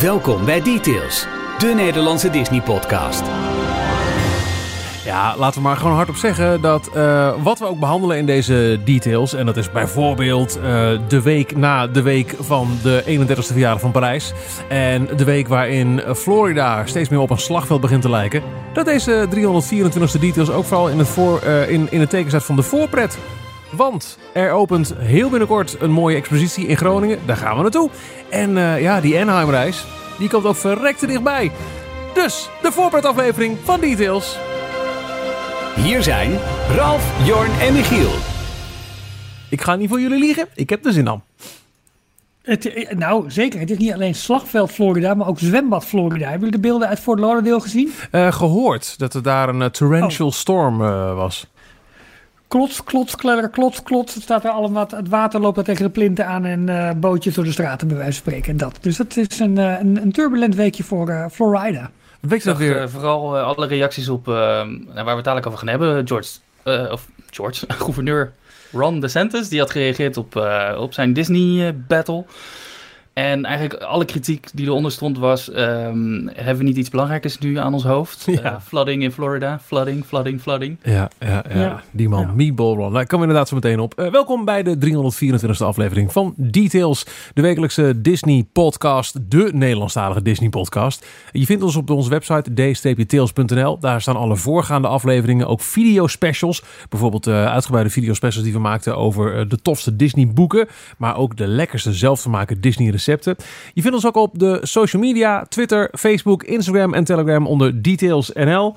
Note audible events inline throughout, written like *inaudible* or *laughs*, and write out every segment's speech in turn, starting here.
Welkom bij Details, de Nederlandse Disney-podcast. Ja, laten we maar gewoon hardop zeggen dat uh, wat we ook behandelen in deze details, en dat is bijvoorbeeld uh, de week na de week van de 31ste verjaardag van Parijs, en de week waarin Florida steeds meer op een slagveld begint te lijken, dat deze 324ste details ook vooral in het, voor, uh, in, in het teken staat van de voorpret. Want er opent heel binnenkort een mooie expositie in Groningen. Daar gaan we naartoe. En uh, ja, die Anaheim-reis, die komt ook verrekte dichtbij. Dus, de voorpretaflevering van Details. Hier zijn Ralf, Jorn en Michiel. Ik ga niet voor jullie liegen, ik heb er zin aan. Het, nou, zeker. Het is niet alleen slagveld Florida, maar ook zwembad Florida. Hebben jullie de beelden uit Fort Lauderdale gezien? Uh, gehoord dat er daar een uh, torrential oh. storm uh, was. Klots, klots, kledder, klots, klots. Het staat er allemaal, het water loopt er tegen de plinten aan en uh, bootjes door de straten bij wijze van spreken. En dat. Dus het is een, uh, een, een, turbulent weekje voor uh, Florida. Weet je dat weer? vooral alle reacties op, waar we het dadelijk over gaan hebben. George, of George, *laughs* gouverneur Ron DeSantis, die had gereageerd op, op zijn Disney battle. En eigenlijk alle kritiek die eronder stond was... Um, hebben we niet iets belangrijkers nu aan ons hoofd? Ja. Uh, flooding in Florida. Flooding, flooding, flooding. Ja, ja, ja. ja. die man. Ja. Meatball Ron. Daar komen we inderdaad zo meteen op. Uh, welkom bij de 324e aflevering van Details. De wekelijkse Disney podcast. De Nederlandstalige Disney podcast. Je vindt ons op onze website d-tails.nl. Daar staan alle voorgaande afleveringen. Ook video specials. Bijvoorbeeld uh, uitgebreide video specials die we maakten over de tofste Disney boeken. Maar ook de lekkerste zelf te maken Disney Je vindt ons ook op de social media, Twitter, Facebook, Instagram en Telegram onder DetailsNL.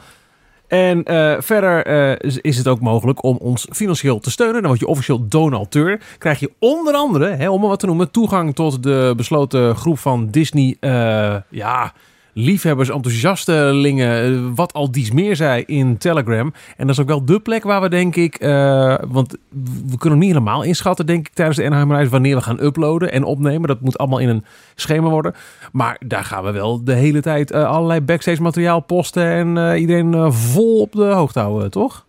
En uh, verder uh, is het ook mogelijk om ons financieel te steunen. Dan word je officieel donateur. Krijg je onder andere, hè, om maar wat te noemen, toegang tot de besloten groep van Disney. Uh, ja, liefhebbers, enthousiastelingen, eh, wat al dies meer zei in Telegram. En dat is ook wel de plek waar we denk ik, uh, want we kunnen niet helemaal inschatten denk ik tijdens de Anaheim wanneer we gaan uploaden en opnemen. Dat moet allemaal in een schema worden. Maar daar gaan we wel de hele tijd uh, allerlei backstage materiaal posten en uh, iedereen vol op de hoogte houden, toch?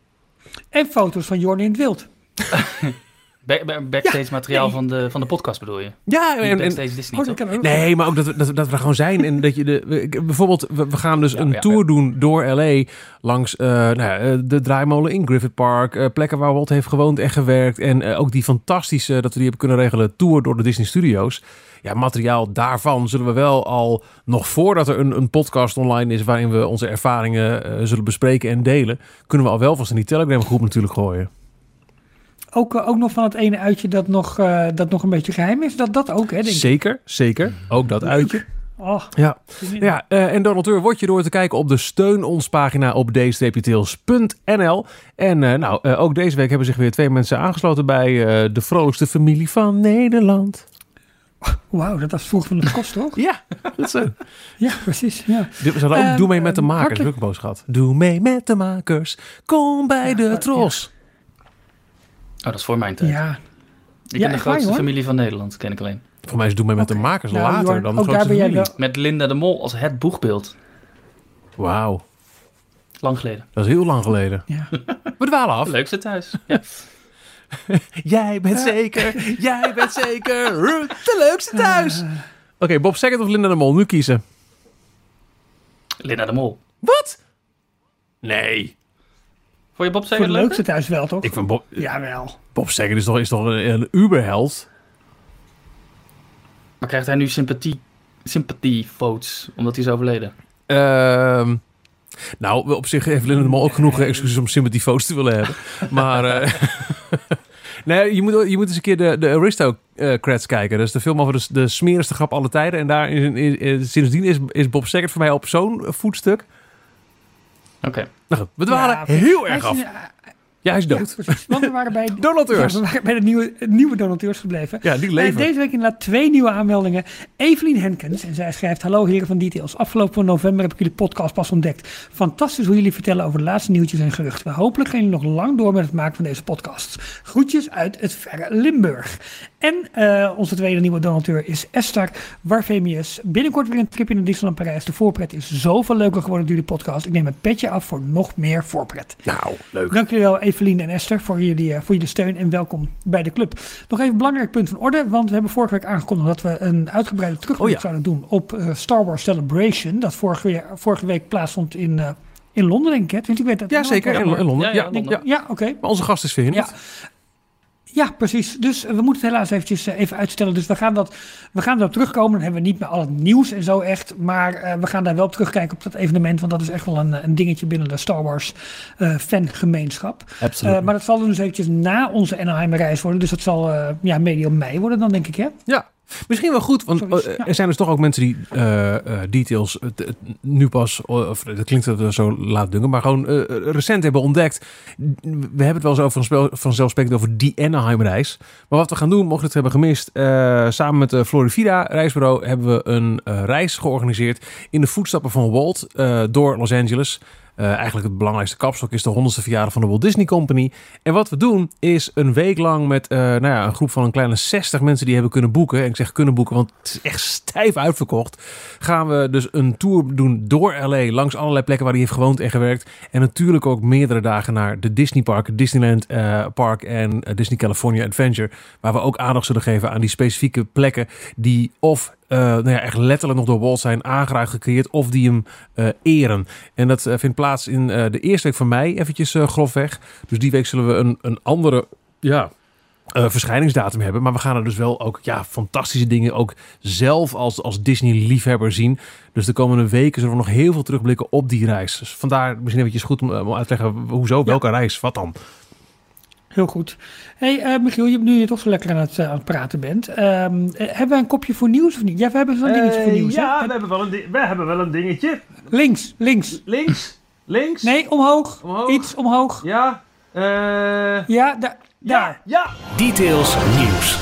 En foto's van Jordi in het wild. *laughs* backstage ja, materiaal nee. van, de, van de podcast bedoel je? Ja, en, backstage Disney. Oh, nee, maar ook dat we, dat, dat we gewoon zijn. En dat je de, we, bijvoorbeeld, we, we, gaan dus ja, een ja, tour doen door LA langs uh, nou ja, de draaimolen in Griffith Park. Uh, plekken waar Walt heeft gewoond en gewerkt. En uh, ook die fantastische, dat we die hebben kunnen regelen, tour door de Disney Studios. Ja, materiaal daarvan zullen we wel al nog voordat er een, een podcast online is waarin we onze ervaringen zullen bespreken en delen, kunnen we al wel vast in die Telegram groep natuurlijk gooien. Ook, ook nog van het ene uitje dat nog, uh, dat nog een beetje geheim is. Dat, dat ook, hè, denk ik. Zeker, zeker. Ook dat uitje. Oh, ja, ja uh, en donateur word je door te kijken op de Steun ons pagina op d-tails.nl. En uh, nou, uh, ook deze week hebben zich weer twee mensen aangesloten bij de vrolijkste familie van Nederland. Wauw, dat was vroeg van de kost, toch? ja, dat zo. ja, precies. Ja. Ook Doe mee met de makers, hartelijk... boos gehad. Doe mee met de makers, kom bij ja, de tros. Oh, dat is voor mijn tijd. Ja. Ik ja, ben de grootste waar, familie van Nederland, ken ik alleen. Voor mij is Doe mij met okay. de makers nou, later dan de ook grootste familie. Wel... Met Linda de Mol als het boegbeeld. Wauw. Lang geleden. Dat is heel lang geleden. Ja. *laughs* We dwalen af. Leukste thuis. Ja. *laughs* jij bent ja. zeker, jij bent zeker *laughs* de leukste thuis. Uh. Oké, okay, Bob Saget of Linda de Mol? Nu kiezen. Linda de Mol. Wat? Nee. Vond je Bob Saget leukste thuis wel, toch? Ik vind Bob... Jawel. Bob Saget is toch, is toch een, een uberheld? Maar krijgt hij nu sympathie, sympathie votes omdat hij is overleden? Uh, nou, op zich heeft Linda de Mol ook genoeg excuses om sympathie votes te willen hebben. *laughs* maar... Uh, *laughs* nee, je moet, je moet eens een keer de, de Aristocrats kijken. Dat is de film over de, de smerigste grap alle tijden. En daar is, is, is, sindsdien is, is Bob Saget voor mij op zo'n voetstuk. Oké. Okay. Nou goed, we dwalen ja, heel erg af. Ja, hij is dood. Ja, Want we waren bij, *laughs* donateurs. Ja, we waren bij de nieuwe, nieuwe donateurs gebleven. Ja, die leven. Uh, deze week inderdaad twee nieuwe aanmeldingen. Evelien Henkens. En zij schrijft... Hallo heren van Details. Afgelopen november heb ik jullie podcast pas ontdekt. Fantastisch hoe jullie vertellen over de laatste nieuwtjes en geruchten. Hopelijk gaan jullie nog lang door met het maken van deze podcasts. Groetjes uit het verre Limburg. En uh, onze tweede nieuwe donateur is Esther Warfemius. Binnenkort weer een trip in de Disneyland Parijs. De voorpret is zoveel leuker geworden door jullie podcast. Ik neem het petje af voor nog meer voorpret. Nou, leuk. Dank jullie wel, Evelien en Esther, voor jullie, voor jullie steun en welkom bij de club. Nog even een belangrijk punt van orde, want we hebben vorige week aangekondigd dat we een uitgebreide terugblik Oh ja. zouden doen op Star Wars Celebration. Dat vorige, week- vorige week plaatsvond in, eh, in Londen, denk ik. Hè? Ik weet dat Ja, zeker. In, in Londen. Ja, Ja, ja, ja, Londen. Ja, oké. Maar onze gast is verhinderd. Ja. Precies. Dus we moeten het helaas eventjes eh, even uitstellen. Dus we gaan, dat, we gaan erop terugkomen. Dan hebben we niet meer al het nieuws en zo echt. Maar eh, we gaan daar wel op terugkijken op dat evenement. Want dat is echt wel een, een dingetje binnen de Star Wars eh, fangemeenschap. Absoluut. Eh, maar dat zal dus eventjes na onze Anaheim reis worden. Dus dat zal eh, ja, medio mei worden dan, denk ik, hè? Ja, misschien wel goed, want eh, ja. er zijn dus toch ook mensen die eh, eh, details nu pas, of dat klinkt dat zo laat dunken, maar gewoon recent hebben ontdekt. We hebben het wel eens over een spel, vanzelfsprekend over die Anaheim-reis. Maar wat we gaan doen, mocht je het hebben gemist, samen met de Florida reisbureau hebben we een reis georganiseerd in de voetstappen van Walt door Los Angeles. Eh, eigenlijk het belangrijkste kapstok is de 100ste verjaardag van de Walt Disney Company. En wat we doen is een week lang met eh, nou ja, een groep van een kleine 60 mensen die hebben kunnen boeken. En ik zeg kunnen boeken, want het is echt stijf uitverkocht. Gaan we dus een tour doen door LA, langs allerlei plekken waar hij heeft gewoond en gewerkt. En natuurlijk ook meerdere dagen naar de Disney Park, Disneyland eh, Park en Disney California Adventure. Waar we ook aandacht zullen geven aan die specifieke plekken die of eh, nou ja, echt letterlijk nog door Walt zijn aangeraakt gecreëerd of die hem eh, eren. En dat eh, vindt plaats in de eerste week van mei, eventjes grofweg. Dus die week zullen we een, een andere ja, eh, verschijningsdatum hebben. Maar we gaan er dus wel ook ja, fantastische dingen ook zelf als, als Disney-liefhebber zien. Dus de komende weken zullen we nog heel veel terugblikken op die reis. Dus vandaar misschien eventjes goed om, om uit te leggen, hoezo, welke reis, wat dan? Heel goed. hey, eh, Michiel, je, nu je toch zo lekker aan het, eh, aan het praten bent. ehm, eh, hebben wij een kopje voor nieuws of niet? Ja, we hebben zo'n dingetje voor nieuws. hè? ja, we hebben, wel een we hebben wel een dingetje. Links, links. Links, links. Nee, omhoog. Omhoog. Iets omhoog. Ja, eh, Ja, da daar. ja. Details nieuws.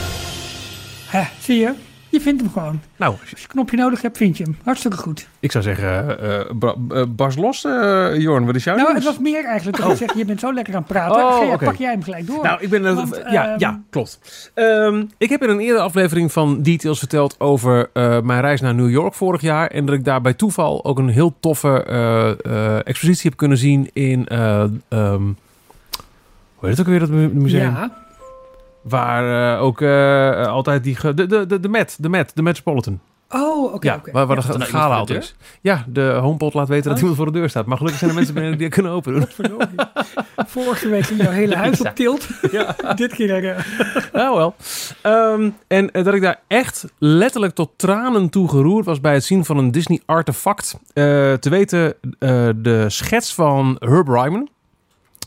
Hè, zie je? Je vindt hem gewoon. Nou, Als je een knopje nodig hebt, vind je hem. Hartstikke goed. ik zou zeggen, eh, eh, bra- eh, bars los, eh, Jorn. Wat is jouw nou, het was meer eigenlijk. Dat zeg, je bent zo lekker aan het praten. Oh. Pak jij hem gelijk door. Nou, ik ben. Want, ja, ehm, ja, klopt. Ehm, ik heb in een eerdere aflevering van Details verteld over eh, mijn reis naar New York vorig jaar. En dat ik daar bij toeval ook een heel toffe eh, eh, expositie heb kunnen zien in. eh, ehm, hoe heet het ook weer, dat mu- museum? ja, Waar eh, ook eh, altijd die. ge- De, de, de, de Met, de Met, de Metropolitan. oh, oké. ja, waar, waar Ja, de gala de altijd is. Ja, de HomePod laat weten dat Oh. iemand voor de deur staat. Maar gelukkig zijn er mensen binnen die dat kunnen openen. Vorige week ging jouw hele *laughs* huis op tilt. Ja. *laughs* Dit keer... eh, Nou wel. Ehm, en dat ik daar echt letterlijk tot tranen toe geroerd was bij het zien van een Disney artefact. Eh, te weten eh, de schets van Herb Ryman.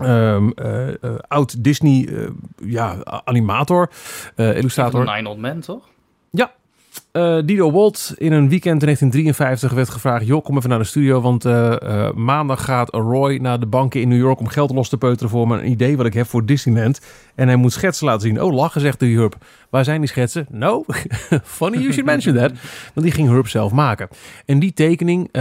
Eh, eh, oud Disney eh, ja, animator, illustrator. Nine Old Men, toch? Eh, Dido Walt in een weekend in 1953 werd gevraagd... joh, kom even naar de studio, want eh, eh, maandag gaat Roy naar de banken in New York... om geld los te peuteren voor mijn idee wat ik heb voor Disneyland. En hij moet schetsen laten zien. Oh, lachen, zegt de Herb. Waar zijn die schetsen? No, *laughs* funny you should mention that. Want die ging Herb zelf maken. En die tekening,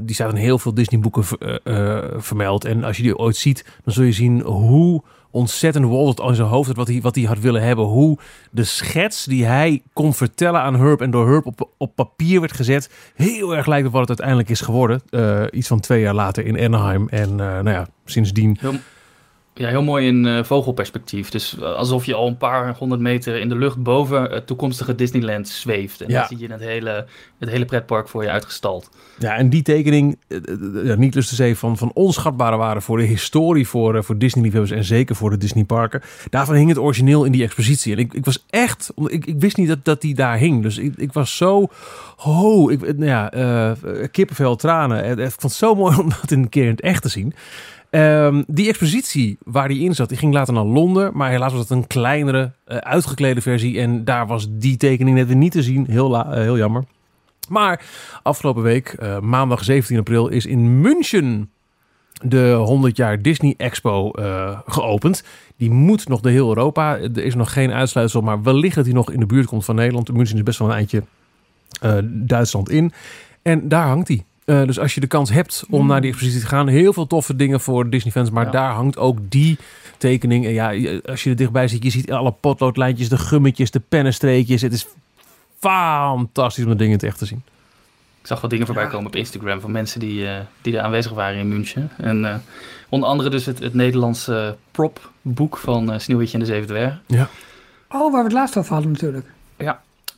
die staat in heel veel Disney-boeken ver- vermeld. En als je die ooit ziet, dan zul je zien hoe ontzettend al in zijn hoofd wat hij, wat hij had willen hebben. Hoe de schets die hij kon vertellen aan Herb en door Herb op, op papier werd gezet, heel erg lijkt op wat het uiteindelijk is geworden. Eh, iets van twee jaar later in Anaheim. En eh, nou ja, sindsdien. Ja, heel mooi in eh, vogelperspectief. Dus eh, alsof je al een paar honderd meter in de lucht boven het toekomstige Disneyland zweeft. En Ja. dan zie je het hele, het hele pretpark voor je uitgestald. Ja, en die tekening, eh, eh, ja, niet lust te zeggen, van, van onschatbare waarde voor de historie, voor, eh, voor Disney-liefhebbers en zeker voor de Disneyparken. Daarvan hing het origineel in die expositie. En ik, ik was echt, ik, ik wist niet dat, dat die daar hing. Dus ik, ik was zo, ho, ik, nou ja, eh, kippenvel, tranen. En, Ik vond het zo mooi *laughs* om dat een keer in het echt te zien. Ehm, die expositie waar die in zat, die ging later naar Londen. Maar helaas was het een kleinere, eh, uitgeklede versie. En daar was die tekening net niet te zien. Heel, la- eh, heel jammer. Maar afgelopen week, eh, maandag 17 april, is in München de 100 jaar Disney Expo geopend. Die moet nog door heel Europa. Er is nog geen uitsluitsel, maar wellicht dat hij nog in de buurt komt van Nederland. München is best wel een eindje Duitsland in. En daar hangt hij. Eh, dus als je de kans hebt om Mm. naar die expositie te gaan, heel veel toffe dingen voor Disney-fans. Maar Ja. daar hangt ook die tekening. En ja, als je er dichtbij ziet, je ziet alle potloodlijntjes, de gummetjes, de pennenstreekjes. Het is fantastisch om de dingen in het echt te zien. Ik zag wat dingen voorbij Ja. komen op Instagram van mensen die, eh, die er aanwezig waren in München. En eh, onder andere dus het, het Nederlandse propboek van eh, Sneeuwwitje en de Zeven Dwergen. Oh, waar we het laatst over hadden natuurlijk.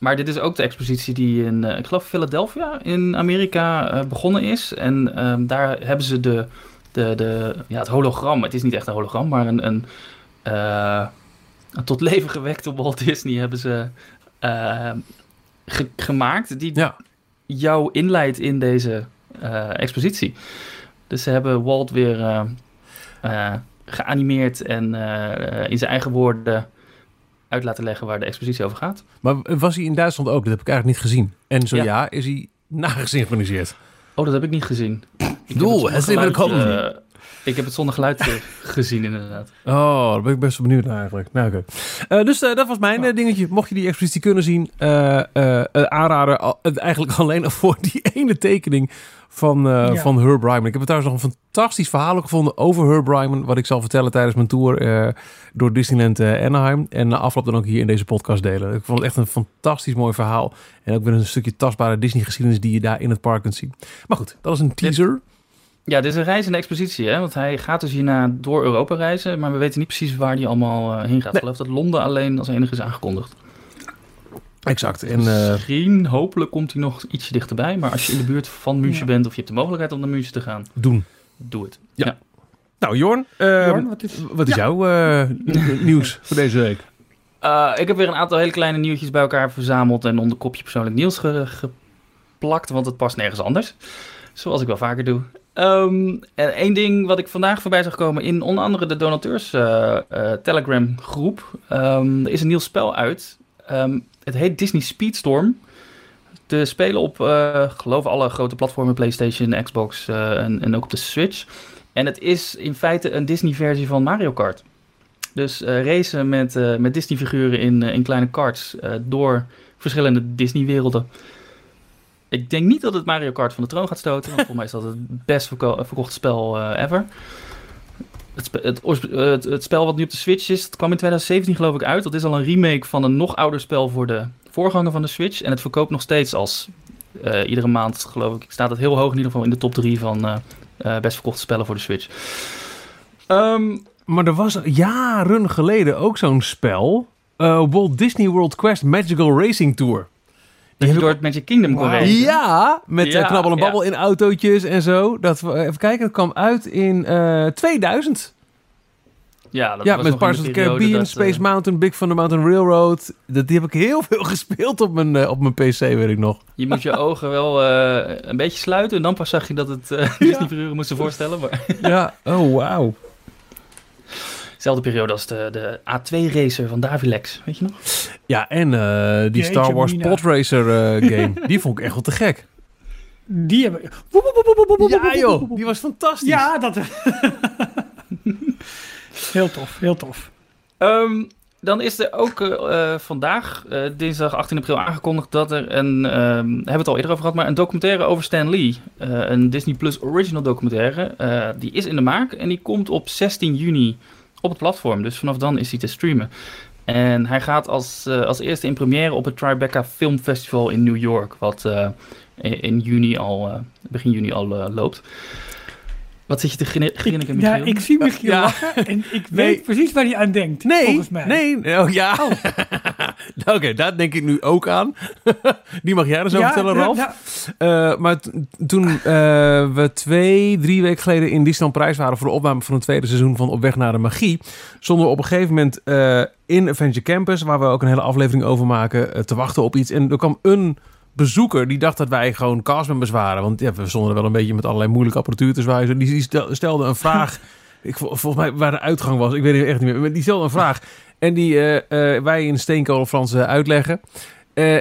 Maar dit is ook de expositie die in, eh, ik geloof, Philadelphia in Amerika eh, begonnen is. En ehm, daar hebben ze de, de, de, ja, het hologram. Het is niet echt een hologram, maar een, een, een tot leven gewekte Walt Disney hebben ze eh, ge- gemaakt. Die Ja. jou inleidt in deze expositie. Dus ze hebben Walt weer geanimeerd en in zijn eigen woorden uit laten leggen waar de expositie over gaat. Maar was hij in Duitsland ook? Dat heb ik eigenlijk niet gezien. En zo ja, Ja. is hij nagesynchroniseerd. Oh, dat heb ik niet gezien. Ik Doe, het is geluid, eh, Ik heb het zonder geluid eh, *laughs* gezien, inderdaad. Oh, daar ben ik best wel benieuwd naar eigenlijk. Nou, oké. Eh, dus dat was mijn eh, dingetje. Mocht je die expositie kunnen zien, eh, eigenlijk *laughs* alleen al voor die ene tekening van, eh, Ja. van Herb Ryman. Ik heb trouwens nog een fantastisch verhaal ook gevonden over Herb Ryman, wat ik zal vertellen tijdens mijn tour eh, door Disneyland eh, Anaheim. En na afloop dan ook hier in deze podcast delen. Ik vond het echt een fantastisch mooi verhaal. En ook weer een stukje tastbare Disney geschiedenis die je daar in het park kunt zien. Maar goed, dat is een teaser. Ja, dit is een reis in de expositie, hè? Want hij gaat dus hierna door Europa reizen, maar we weten niet precies waar hij allemaal eh, heen gaat. Ik geloof dat Londen alleen als enige is aangekondigd. Exact. En eh, Misschien, hopelijk komt hij nog ietsje dichterbij, maar als je in de buurt van München Ja. bent of je hebt de mogelijkheid om naar München te gaan, doen. doe het. Ja. Nou, Jorn, eh, Jorn, wat is... wat is Ja. jouw eh, *laughs* nieuws voor deze week? Eh, ik heb weer een aantal hele kleine nieuwtjes bij elkaar verzameld en onder kopje persoonlijk nieuws ge- geplakt, want het past nergens anders. Zoals ik wel vaker doe. Ehm, en één ding wat ik vandaag voorbij zag komen in onder andere de donateurs eh, eh, Telegram groep. Ehm, er is een nieuw spel uit. Ehm, het heet Disney Speedstorm. Te spelen op, eh geloof alle grote platformen, PlayStation, Xbox eh, en, en ook op de Switch. En het is in feite een Disney-versie van Mario Kart. Dus eh, racen met, met Disney-figuren in, in kleine karts door verschillende Disney-werelden. Ik denk niet dat het Mario Kart van de troon gaat stoten, want volgens *laughs* mij is dat het best verko- verkochte spel ever. Eh, het, spel wat nu op de Switch is, het kwam in 2017 geloof ik uit. Dat is al een remake van een nog ouder spel voor de voorganger van de Switch. En het verkoopt nog steeds als eh, iedere maand, geloof ik, staat het heel hoog in ieder geval in de top 3 van eh, best verkochte spellen voor de Switch. Ehm, Maar er was jaren geleden ook zo'n spel. Walt Disney World Quest Magical Racing Tour. Dat je door het Magic Kingdom kon racen. Ja, met Ja, eh, knabbel en ja. babbel in autootjes en zo. Dat, we- even kijken, het kwam uit in eh 2000. Ja, dat ja, was met Pirates of the Caribbean, dat, Space eh, Mountain, Big Thunder Mountain Railroad. Dat, die heb ik heel *laughs* veel gespeeld op mijn, eh, op mijn PC, weet ik nog. Je moet je *laughs* ogen wel eh, een beetje sluiten. En dan pas zag je dat het eh *laughs* Disney-figuren moesten voorstellen. Maar ja, oh wauw. Dezelfde periode als de, de A2-racer van Davilex. Weet je nog? Ja, en eh, die Jeetje, Star Wars Mina. Podracer eh *laughs* game, die vond ik echt wel te gek. Die hebben... Ja joh, die was fantastisch. Ja, dat... *laughs* heel tof, heel tof. Ehm, dan is er ook eh, vandaag, eh, dinsdag 18 april, aangekondigd dat er een, ehm, hebben we het al eerder over gehad, maar een documentaire over Stan Lee. eh, een Disney Plus original documentaire. eh, die is in de maak en die komt op 16 juni op het platform. Dus vanaf dan is hij te streamen. En hij gaat als, eh, als eerste in première op het Tribeca Film Festival in New York, wat eh, in, juni al, eh, begin juni al loopt. Wat zit je te grinni- grinniken, Ja, ik zie Michiel Ja. lachen en ik Nee. weet precies waar hij aan denkt, Nee, volgens mij. nee. Oh ja. *laughs* Oké, daar denk ik nu ook aan. *laughs* Die mag jij dus over Ja, vertellen, Ralf. ja. Eh, maar toen eh, we twee, drie weken geleden in Disneyland Prijs waren voor de opname van het tweede seizoen van Op weg naar de magie, stonden we op een gegeven moment eh, in Adventure Campus, waar we ook een hele aflevering over maken, te wachten op iets. En er kwam een bezoeker die dacht dat wij gewoon castmembers waren. Want ja, we stonden er wel een beetje met allerlei moeilijke apparatuur te zwaaien. Die, die stel- stelde een vraag. *laughs* ik, vol- volgens mij waar de uitgang was. Ik weet het echt niet meer. Maar die stelde een vraag. En die eh, eh, wij in steenkolen Frans eh, uitleggen.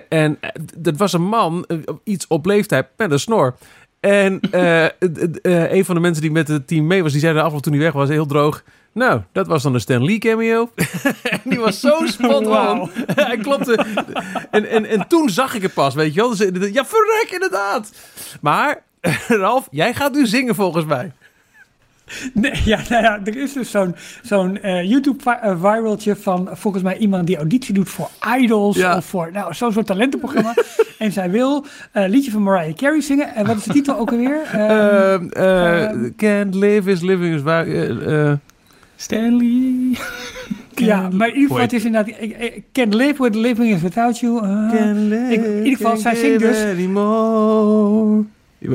En dat was een man, iets op leeftijd, met een snor. En *laughs* een van de mensen die met het team mee was, die zei de afloop toen hij weg was, heel droog. Nou, dat was dan een Stan Lee cameo. *laughs* en die was zo spot on. *laughs* Hij klopte. En, en, en toen zag ik het pas, weet je wel. Dus, eh, ja, verrek, inderdaad. Maar, *laughs* Ralf, jij gaat nu zingen volgens mij. Nee, ja, nou ja, er is dus zo'n zo'n eh, YouTube-viraltje van volgens mij iemand die auditie doet voor Idols Ja. of voor nou, zo'n soort talentenprogramma. en zij wil een liedje van Mariah Carey zingen. En wat is de titel ook alweer? Eh, ehm, can't live is living is eh, eh, Stanley. ja, maar in ieder geval, Hoe het is inderdaad... Ik, ik can't live with living is without you. uh, can't live, ik- in ieder geval, can't zij zingt dus- anymore.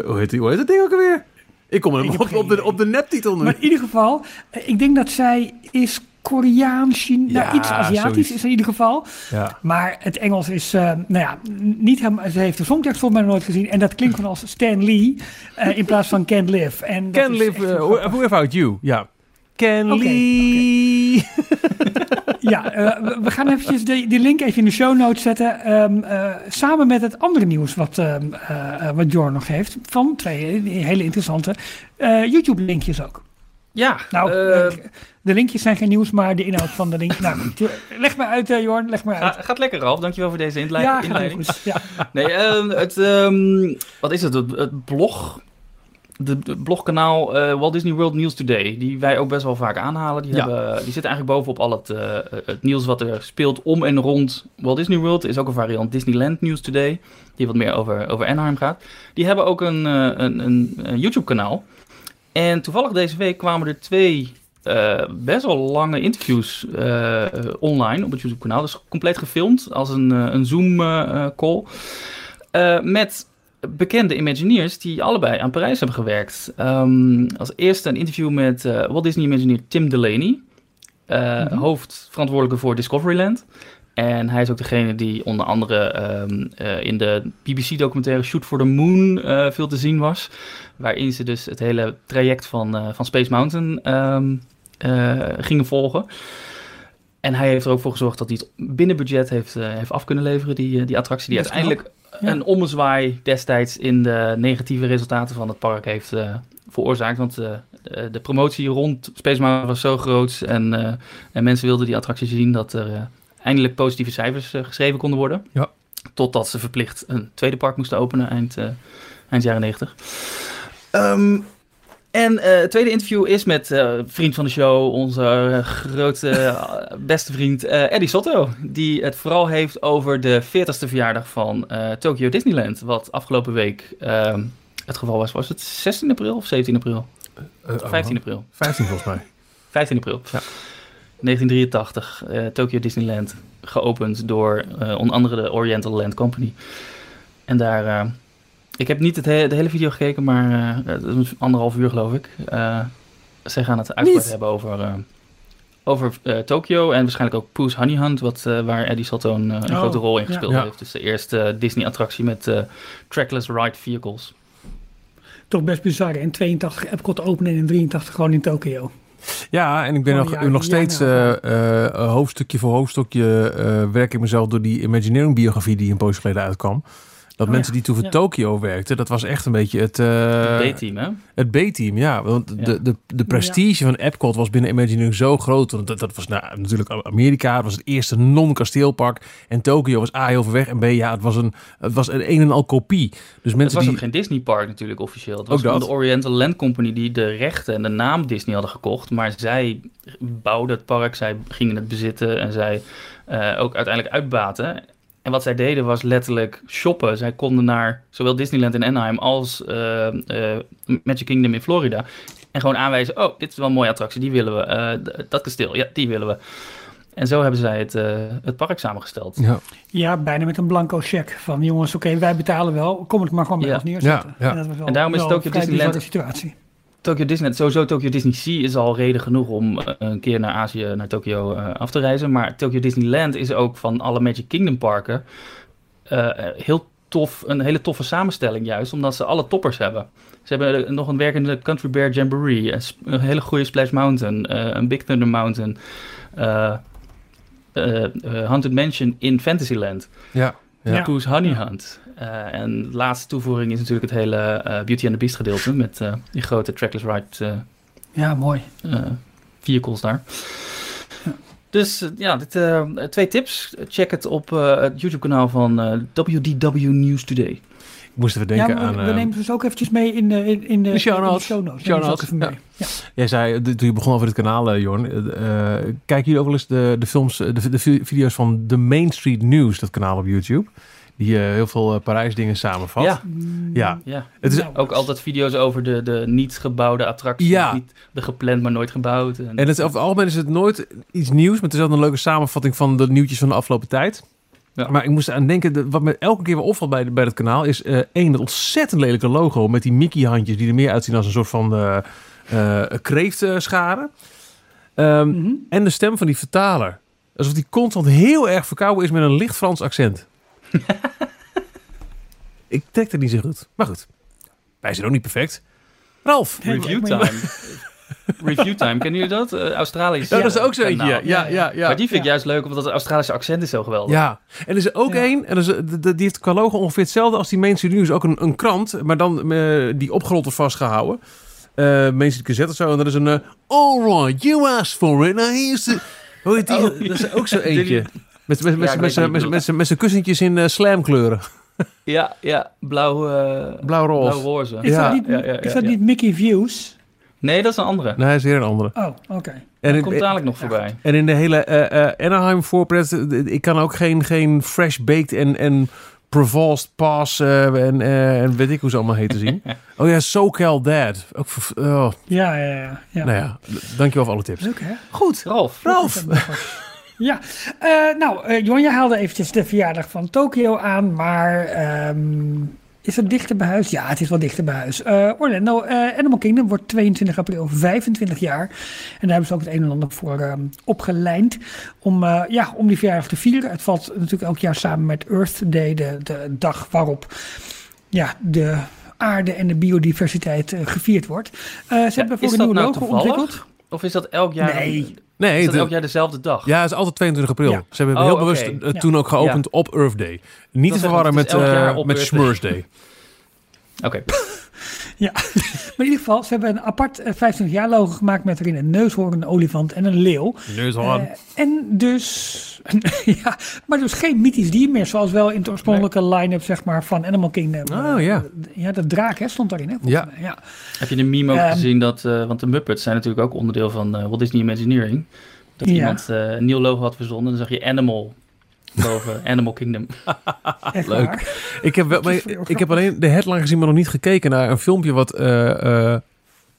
Hoe heet, die, hoe heet dat ding ook alweer? Ik kom hem heb op, op, de, op de neptitel nu. Maar in ieder geval, eh, ik denk dat zij is Koreaan, China, Ja, nou, iets Aziatisch zoiets. is in ieder geval. ja. Maar het Engels is, eh, nou ja, niet helemaal, ze heeft de songtekst volgens mij nooit gezien. En dat klinkt gewoon als Stan Lee eh, in plaats van Can't Live. En Can is live, uh, without you. Ja. Oké, Lee. *laughs* Ja, eh, we- gaan eventjes die, die link even in de show notes zetten. ehm, eh, samen met het andere nieuws wat, ehm, eh, wat Jorn nog heeft. Van twee hele interessante YouTube-linkjes ook. Ja, Nou, de linkjes zijn geen nieuws, maar de inhoud van de link. Nou, leg maar uit, Jorn, leg maar uit. ga- gaat lekker, Ralf. Dankjewel voor deze ja, gaat inleiding. goed. Ja. *laughs* Nee, ehm, het, wat is? Het, het blog, de, blogkanaal eh, Walt Disney World News Today, die wij ook best wel vaak aanhalen. Die, Ja. hebben, die zitten eigenlijk bovenop al het, eh, het nieuws wat er speelt om en rond Walt Disney World. Er is ook een variant Disneyland News Today, die wat meer over, over Anaheim gaat. Die hebben ook een, eh, een, een, een YouTube-kanaal. En toevallig deze week kwamen er twee eh, best wel lange interviews eh, online op het YouTube-kanaal. Dus compleet gefilmd als een, eh, een Zoom-call. met bekende Imagineers die allebei aan Parijs hebben gewerkt. Ehm, als eerste een interview met eh, Walt Disney Imagineer Tim Delaney, Mhm. hoofdverantwoordelijke voor Discoveryland. En hij is ook degene die onder andere ehm, eh, in de BBC-documentaire Shoot for the Moon veel te zien was. Waarin ze dus het hele traject van, van Space Mountain ehm, eh, gingen volgen. En hij heeft er ook voor gezorgd dat hij het binnen budget heeft, heeft af kunnen leveren, die, die attractie. Die uiteindelijk Ja. een ommezwaai destijds in de negatieve resultaten van het park heeft eh, veroorzaakt. Want eh, de, de promotie rond Space Mountain was zo groot en, eh, en mensen wilden die attractie zien dat er eh, eindelijk positieve cijfers eh, geschreven konden worden. Ja. Totdat ze verplicht een tweede park moesten openen eind, eh, eind jaren 90. Ehm, en eh, het tweede interview is met eh, vriend van de show, onze eh, grote, *laughs* beste vriend eh, Eddie Sotto. Die het vooral heeft over de 40ste verjaardag van eh, Tokyo Disneyland. Wat afgelopen week ehm, het geval was. Was het 16 april of 17 april? Eh, oh, 15 april. 15 volgens mij. *laughs* 15 april. Ja. 1983, eh, Tokyo Disneyland. Geopend door eh, onder andere de Oriental Land Company. En daar... eh, ik heb niet het he- de hele video gekeken, maar eh, anderhalf uur geloof ik. Eh zij gaan het uitgebreid hebben over, eh, over eh, Tokyo en waarschijnlijk ook Pooh's Honey Hunt, wat, eh, waar Eddie Salto een, eh, een Oh, grote rol in ja. gespeeld Ja. heeft. Dus de eerste Disney-attractie met eh, trackless ride vehicles. Toch best bizar. In 82 Epcot openen en in 83 gewoon in Tokio. Ja, en ik ben Oh, nog, ja, nog ja, steeds nou, eh, hoofdstukje voor hoofdstukje eh, werk ik mezelf door die Imagineering biografie die een poosje geleden uitkwam. Dat Oh, mensen ja. die toen voor Ja. Tokio werkten, dat was echt een beetje het... eh, Het B-team, hè? Het B-team, ja. Want Ja. De, de, de prestige van Epcot was binnen Imagineering zo groot. Want dat, dat was nou, natuurlijk Amerika. Het was het eerste non-kasteelpark. En Tokio was A, heel ver weg. En B, ja, het was een, het was een een en al kopie. Dus Het mensen was die... ook geen Disney park natuurlijk officieel. Het was gewoon de Oriental Land Company die de rechten en de naam Disney hadden gekocht. Maar zij bouwden het park, zij gingen het bezitten en zij eh, ook uiteindelijk uitbaten. En wat zij deden was letterlijk shoppen. Zij konden naar zowel Disneyland in Anaheim als eh, eh, Magic Kingdom in Florida. En gewoon aanwijzen, oh, dit is wel een mooie attractie, die willen we. Eh, dat kasteel, ja, die willen we. En zo hebben zij het, eh, het park samengesteld. Ja, Ja, bijna met een blanco cheque. Van jongens, oké, wij betalen wel. Kom het maar gewoon bij Ja. ons neerzetten. Ja, ja. En, dat was wel, En daarom is Tokyo een vrij Disneyland- situatie. Tokyo Disney, sowieso Tokyo Disney Sea is al reden genoeg om eh, een keer naar Azië, naar Tokyo eh, af te reizen. Maar Tokyo Disneyland is ook van alle Magic Kingdom parken eh, heel tof, een hele toffe samenstelling juist, omdat ze alle toppers hebben. Ze hebben nog een werkende Country Bear Jamboree, een, hele goede Splash Mountain, een Big Thunder Mountain, Haunted Mansion in Fantasyland. ja. Ja. Ja. Pooh's Honey Hunt. Eh, en de laatste toevoeging is natuurlijk het hele eh, Beauty and the Beast gedeelte met eh, die grote trackless ride eh, Ja, mooi. eh, vehicles daar. Dus ja, dit, eh, twee tips. Check het op eh, het YouTube-kanaal van eh, WDW News Today. Ik moest even Ja, denken maar we, aan... we eh, nemen ze dus ook eventjes mee in de, in, in de, De show in de show notes. Show ja. mee. Ja. Jij zei, eh, toen je begon over dit kanaal, eh, Jorn, eh, kijken jullie ook wel eens de, de films, de, de vi- video's van The Main Street News, dat kanaal op YouTube? Die eh, heel veel eh, Parijs dingen samenvat. Ja. Ja. Ja. Het is, Ook altijd video's over de, de niet gebouwde attracties. Ja. Niet de gepland, maar nooit gebouwd. En, en het, over het algemeen is het nooit iets nieuws, maar het is altijd een leuke samenvatting van de nieuwtjes van de afgelopen tijd. Ja. Maar ik moest aan denken, de- wat me elke keer weer opvalt bij, bij dat kanaal, is eh één, dat ontzettend lelijke logo met die Mickey-handjes die er meer uitzien als een soort van eh eh kreeftscharen. Ehm, Mhm. En de stem van die vertaler. Alsof die constant heel erg verkouden is met een licht Frans accent. *laughs* ik trek het niet zo goed. Maar goed, wij zijn ook niet perfect. Ralf. Review time. *laughs* Review time, kennen jullie dat? Eh, Australisch. Ja, dat is ook zo eentje. Ja, ja, ja. ja. Maar die vind ik Ja. juist leuk, omdat het Australische accent is zo geweldig. Ja, en er is er ook Ja. één, en dat is, de- de- die heeft qua logo ongeveer hetzelfde als die Mainstream News. Ook een, een krant, maar dan eh, die opgerold wordt vastgehouden. Eh Mainstream Gazette of zo. En dat is een, eh, all right, you asked for it. Now here's the... Hoe heet die? Oh, dat is ook zo *laughs* eentje. Met, met, met, met, met, zijn kussentjes in eh, slamkleuren. Ja, ja. Blauw, eh Blauw-roze. blauw-roze. Is, Ja. dat, niet, Ja, ja, is dat ja. niet Mickey Views? Nee, dat is een andere. Nee, hij is weer een andere. Oh, oké. En Dat in, komt dadelijk nog voorbij. en in de hele eh, eh, Anaheim voorpret, eh, ik kan ook geen, geen fresh baked en, en provost pass en, eh, en weet ik hoe ze allemaal heten zien. *laughs* oh ja, SoCal Dad. Ook, voor- oh, Ja, ja, ja. ja. Nou ja, dankjewel voor alle tips. Leuk, hè? Goed, Ralf. Ralf. Ja, eh, nou, eh Johan, jij haalde eventjes de verjaardag van Tokio aan, maar ehm, is het dichter bij huis? Ja, het is wel dichter bij huis. Eh, Orlando, eh, Animal Kingdom wordt 22 april 25 jaar. En daar hebben ze ook het een en ander voor ehm, opgelijnd om, eh, ja, om die verjaardag te vieren. Het valt natuurlijk elk jaar samen met Earth Day, de, de dag waarop ja, de aarde en de biodiversiteit gevierd wordt. Ze hebben voor is een dat nieuw nou logo toevallig? ontwikkeld. Of is dat elk jaar? Nee. Nee, Is dat de- elk jaar dezelfde dag? ja, het is altijd 22 april. Ja. Ze hebben Oh, heel bewust eh, Ja. toen ook geopend op Earth Day. Niet te verwarren met, eh op met Smurfs Day. *laughs* Oké. *laughs* Maar in ieder geval, ze hebben een apart eh, 25 jaar logo gemaakt met erin een neushoorn, een olifant en een leeuw. Eh, en dus, *laughs* ja, maar dus geen mythisch dier meer, zoals wel in de oorspronkelijke line-up zeg maar, van Animal Kingdom. Oh, Eh, ja. Ja, de draak hè, stond daarin. Hè, Ja. ja. Heb je de meme ook Ehm. gezien dat, eh, want de Muppets zijn natuurlijk ook onderdeel van eh, Walt Disney Imagineering. Dat Ja. iemand eh, een nieuw logo had verzonnen. Dan zag je Animal boven *laughs* Animal Kingdom. Echt Leuk. waar. Ik heb, wel, maar ik heb alleen de headline gezien, maar nog niet gekeken naar een filmpje wat eh, eh,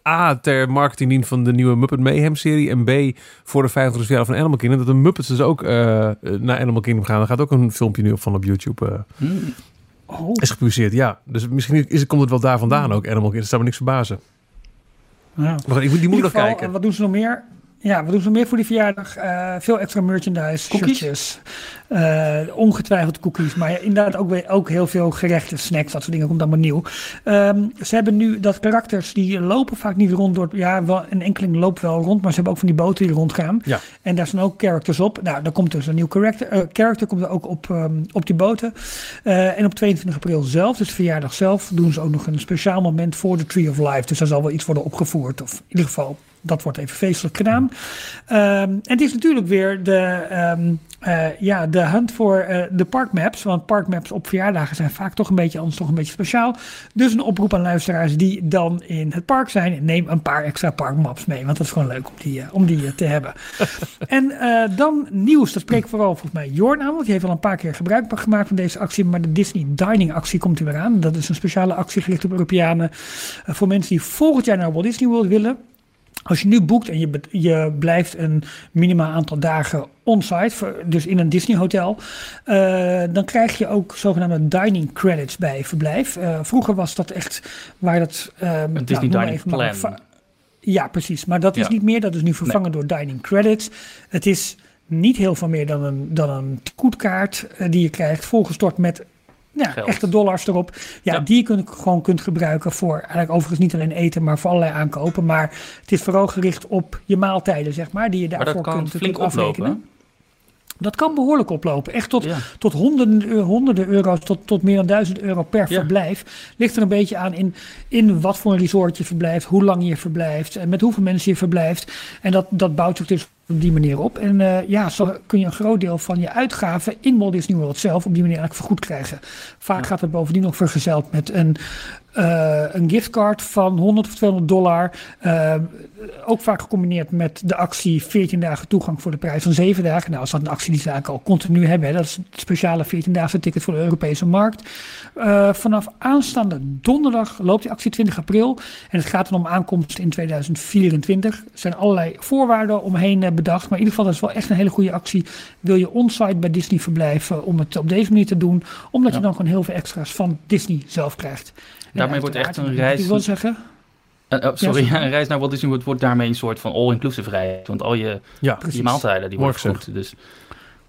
A, ter marketing dient van de nieuwe Muppet Mayhem serie. En B, voor de 50 jaar van Animal Kingdom. Dat de Muppets dus ook eh, naar Animal Kingdom gaan. Er gaat ook een filmpje nu op van op YouTube. eh, Hmm. Oh, is gepubliceerd, ja. Dus misschien is, komt het wel daar vandaan ook, Animal Kingdom. Dat zou me niks verbazen. ja. Maar ik moet, die moet nog kijken. wat doen ze nog meer? Ja, wat doen nog meer voor die verjaardag? Eh, veel extra merchandise, Cookies? shirtjes, eh, ongetwijfeld cookies, maar ja, inderdaad ook, weer- ook heel veel gerechten, snacks, dat soort dingen komt allemaal nieuw. Ehm, ze hebben nu dat karakters die lopen vaak niet rond door, ja, wel, een enkeling loopt wel rond, maar ze hebben ook van die boten die rondgaan. Ja. En daar staan ook characters op. Nou, dan komt dus een nieuw character, eh, character komt er ook op, ehm, op die boten. En op 22 april zelf, dus de verjaardag zelf, doen ze ook nog een speciaal moment voor de Tree of Life. Dus daar zal wel iets worden opgevoerd, of in ieder geval dat wordt even feestelijk gedaan. Ehm, en het is natuurlijk weer de, ehm, eh, ja, de hunt voor eh, de parkmaps. Want parkmaps op verjaardagen zijn vaak toch een beetje anders, toch een beetje speciaal. Dus een oproep aan luisteraars die dan in het park zijn. Neem een paar extra parkmaps mee. Want dat is gewoon leuk om die, eh, om die te hebben. *laughs* en dan nieuws. Dat spreekt vooral volgens mij Jorn aan. Want die heeft al een paar keer gebruik gemaakt van deze actie. Maar de Disney Dining actie komt er weer aan. Dat is een speciale actie gericht op Europeanen. voor mensen die volgend jaar naar Walt Disney World willen. Als je nu boekt en je, je blijft een minimaal aantal dagen on-site, dus in een Disney hotel, eh, dan krijg je ook zogenaamde dining credits bij verblijf. Eh, vroeger was dat echt waar dat... Een nou, Disney Dining maar va- ja, precies. Maar dat is niet meer. Dat is nu vervangen door dining credits. Het is niet heel veel meer dan een, dan een koetkaart eh, die je krijgt, volgestort met ja, Geld. echte dollars erop. Ja, Ja. die je kunt, gewoon kunt gebruiken voor eigenlijk overigens niet alleen eten, maar voor allerlei aankopen. Maar het is vooral gericht op je maaltijden, zeg maar, die je Maar daarvoor dat kan kunt, flink kunt afrekenen. oplopen. Dat kan behoorlijk oplopen. Echt tot, Ja. tot honderden, eu- honderden euro's, tot, tot meer dan duizend euro per Ja. verblijf. Ligt er een beetje aan in, in wat voor een resort je verblijft, hoe lang je verblijft, en met hoeveel mensen je verblijft. En dat, dat bouwt zich dus op die manier op. En eh, ja, zo kun je een groot deel van je uitgaven in Walt Disney World zelf op die manier eigenlijk vergoed krijgen. Vaak gaat het bovendien nog vergezeld met een, uh, een giftcard van 100 of 200 dollar. Uh, ook vaak gecombineerd met de actie 14 dagen toegang voor de prijs van 7 dagen. Nou, als dat een actie die ze eigenlijk al continu hebben. Hè, dat is het speciale 14-daagse ticket voor de Europese markt. Uh, vanaf aanstaande donderdag loopt die actie 20 april. En het gaat dan om aankomst in 2024. Er zijn allerlei voorwaarden omheen bedacht. Maar in ieder geval, dat is wel echt een hele goede actie. Wil je onsite bij Disney verblijven om het op deze manier te doen. Omdat ja. je dan gewoon heel veel extra's van Disney zelf krijgt. Daarmee wordt echt een reis... Ik wil zeggen... Uh, oh, sorry, ja, *laughs* een reis naar Walt Disney World wordt daarmee een soort van all-inclusive reis. Want al je, ja, je maaltijden die worden goed. Dus.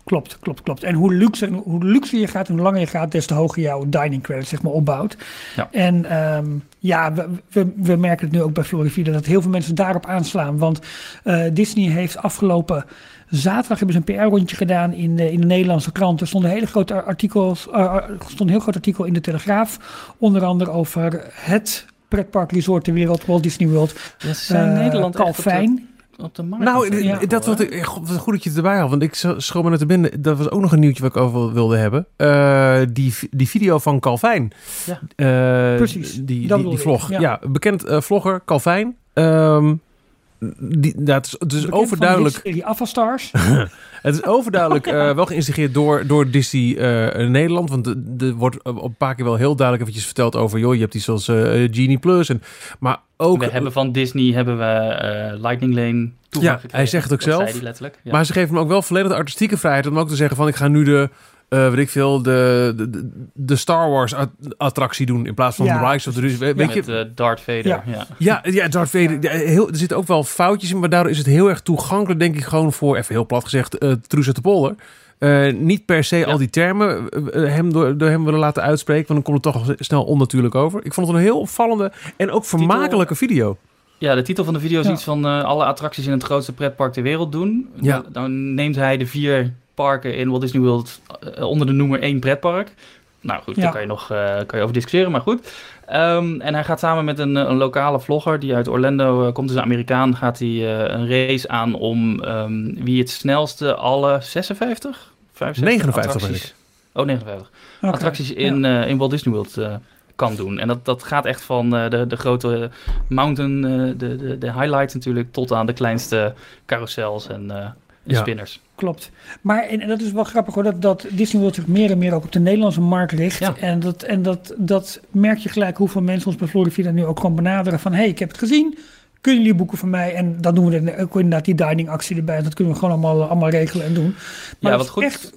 Klopt, klopt, klopt. En hoe luxe, hoe luxe je gaat en hoe langer je gaat, des te hoger jouw dining credit zeg maar, opbouwt. Ja. En um, ja, we, we, we, merken het nu ook bij Florivida dat heel veel mensen daarop aanslaan. Want uh, Disney heeft afgelopen zaterdag hebben ze een PR-rondje gedaan in de, in de Nederlandse krant. Er stond een hele grote artikels, uh, stond een heel groot artikel in de Telegraaf. Onder andere over het pretparkresort ter wereld, Walt Disney World. Dat zijn uh, Nederland Calvijn. Op de markt. Nou, ja, dat wat ik, goed dat je het erbij had. Want ik schoon me net te binnen. Dat was ook nog een nieuwtje wat ik over wilde hebben. Uh, die, die video van Calvijn. Ja. Uh, Precies. Die, die, die vlog. Ja, ja bekend uh, vlogger Calvijn. Um, die, dat is, het is Bekend overduidelijk. Die Avastars. *laughs* het is overduidelijk uh, *laughs* wel geïnstigeerd door, door Disney uh, Nederland. Want er wordt op een paar keer wel heel duidelijk eventjes verteld over. joh, je hebt die zoals uh, Genie Plus. En, maar ook. We hebben van Disney hebben we Lightning Lane ja, Hij zegt het ook zelf. Ja. Maar ze geven hem ook wel volledig de artistieke vrijheid om ook te zeggen: van ik ga nu de uh, weet ik veel, de, de, de Star Wars attractie doen in plaats van ja. de Rise of the Weet, ja, weet je? Met uh, Darth Vader. Ja, ja. ja, ja Darth Vader. Ja, heel, er zitten ook wel foutjes in, maar daardoor is het heel erg toegankelijk, denk ik, gewoon voor, even heel plat gezegd, uh, Truus uit de Polder. Uh, niet per se al die termen uh, hem door, door hem willen laten uitspreken, want dan komt het toch snel onnatuurlijk over. Ik vond het een heel opvallende en ook vermakelijke titel, video. Ja, de titel van de video is iets van uh, alle attracties in het grootste pretpark ter wereld doen. Ja. Dan neemt hij de vier parken in Walt Disney World uh, onder de noemer één pretpark. Nou goed, ja. daar kan je nog uh, kan je over discussiëren, maar goed. Um, en hij gaat samen met een, een lokale vlogger die uit Orlando uh, komt, dus een Amerikaan, gaat hij een race aan om um, wie het snelste alle 56? 65 59 attracties, Oh, 59. Okay. Attracties in, ja. in Walt Disney World kan doen. En dat, dat gaat echt van de, de grote mountain, de, de, de highlights natuurlijk, tot aan de kleinste carousels en, ja. spinners. Klopt. Maar en, en, dat is wel grappig hoor, dat, dat Disney World zich meer en meer ook op de Nederlandse markt richt. Ja. En, dat, en dat, dat merk je gelijk hoeveel mensen ons bij Florida nu ook gewoon benaderen van... hé, hey, ik heb het gezien, kunnen jullie boeken voor mij? En dan doen we er ook inderdaad die dining actie erbij. Dat kunnen we gewoon allemaal, allemaal regelen en doen. Maar ja, wat goed. Echt,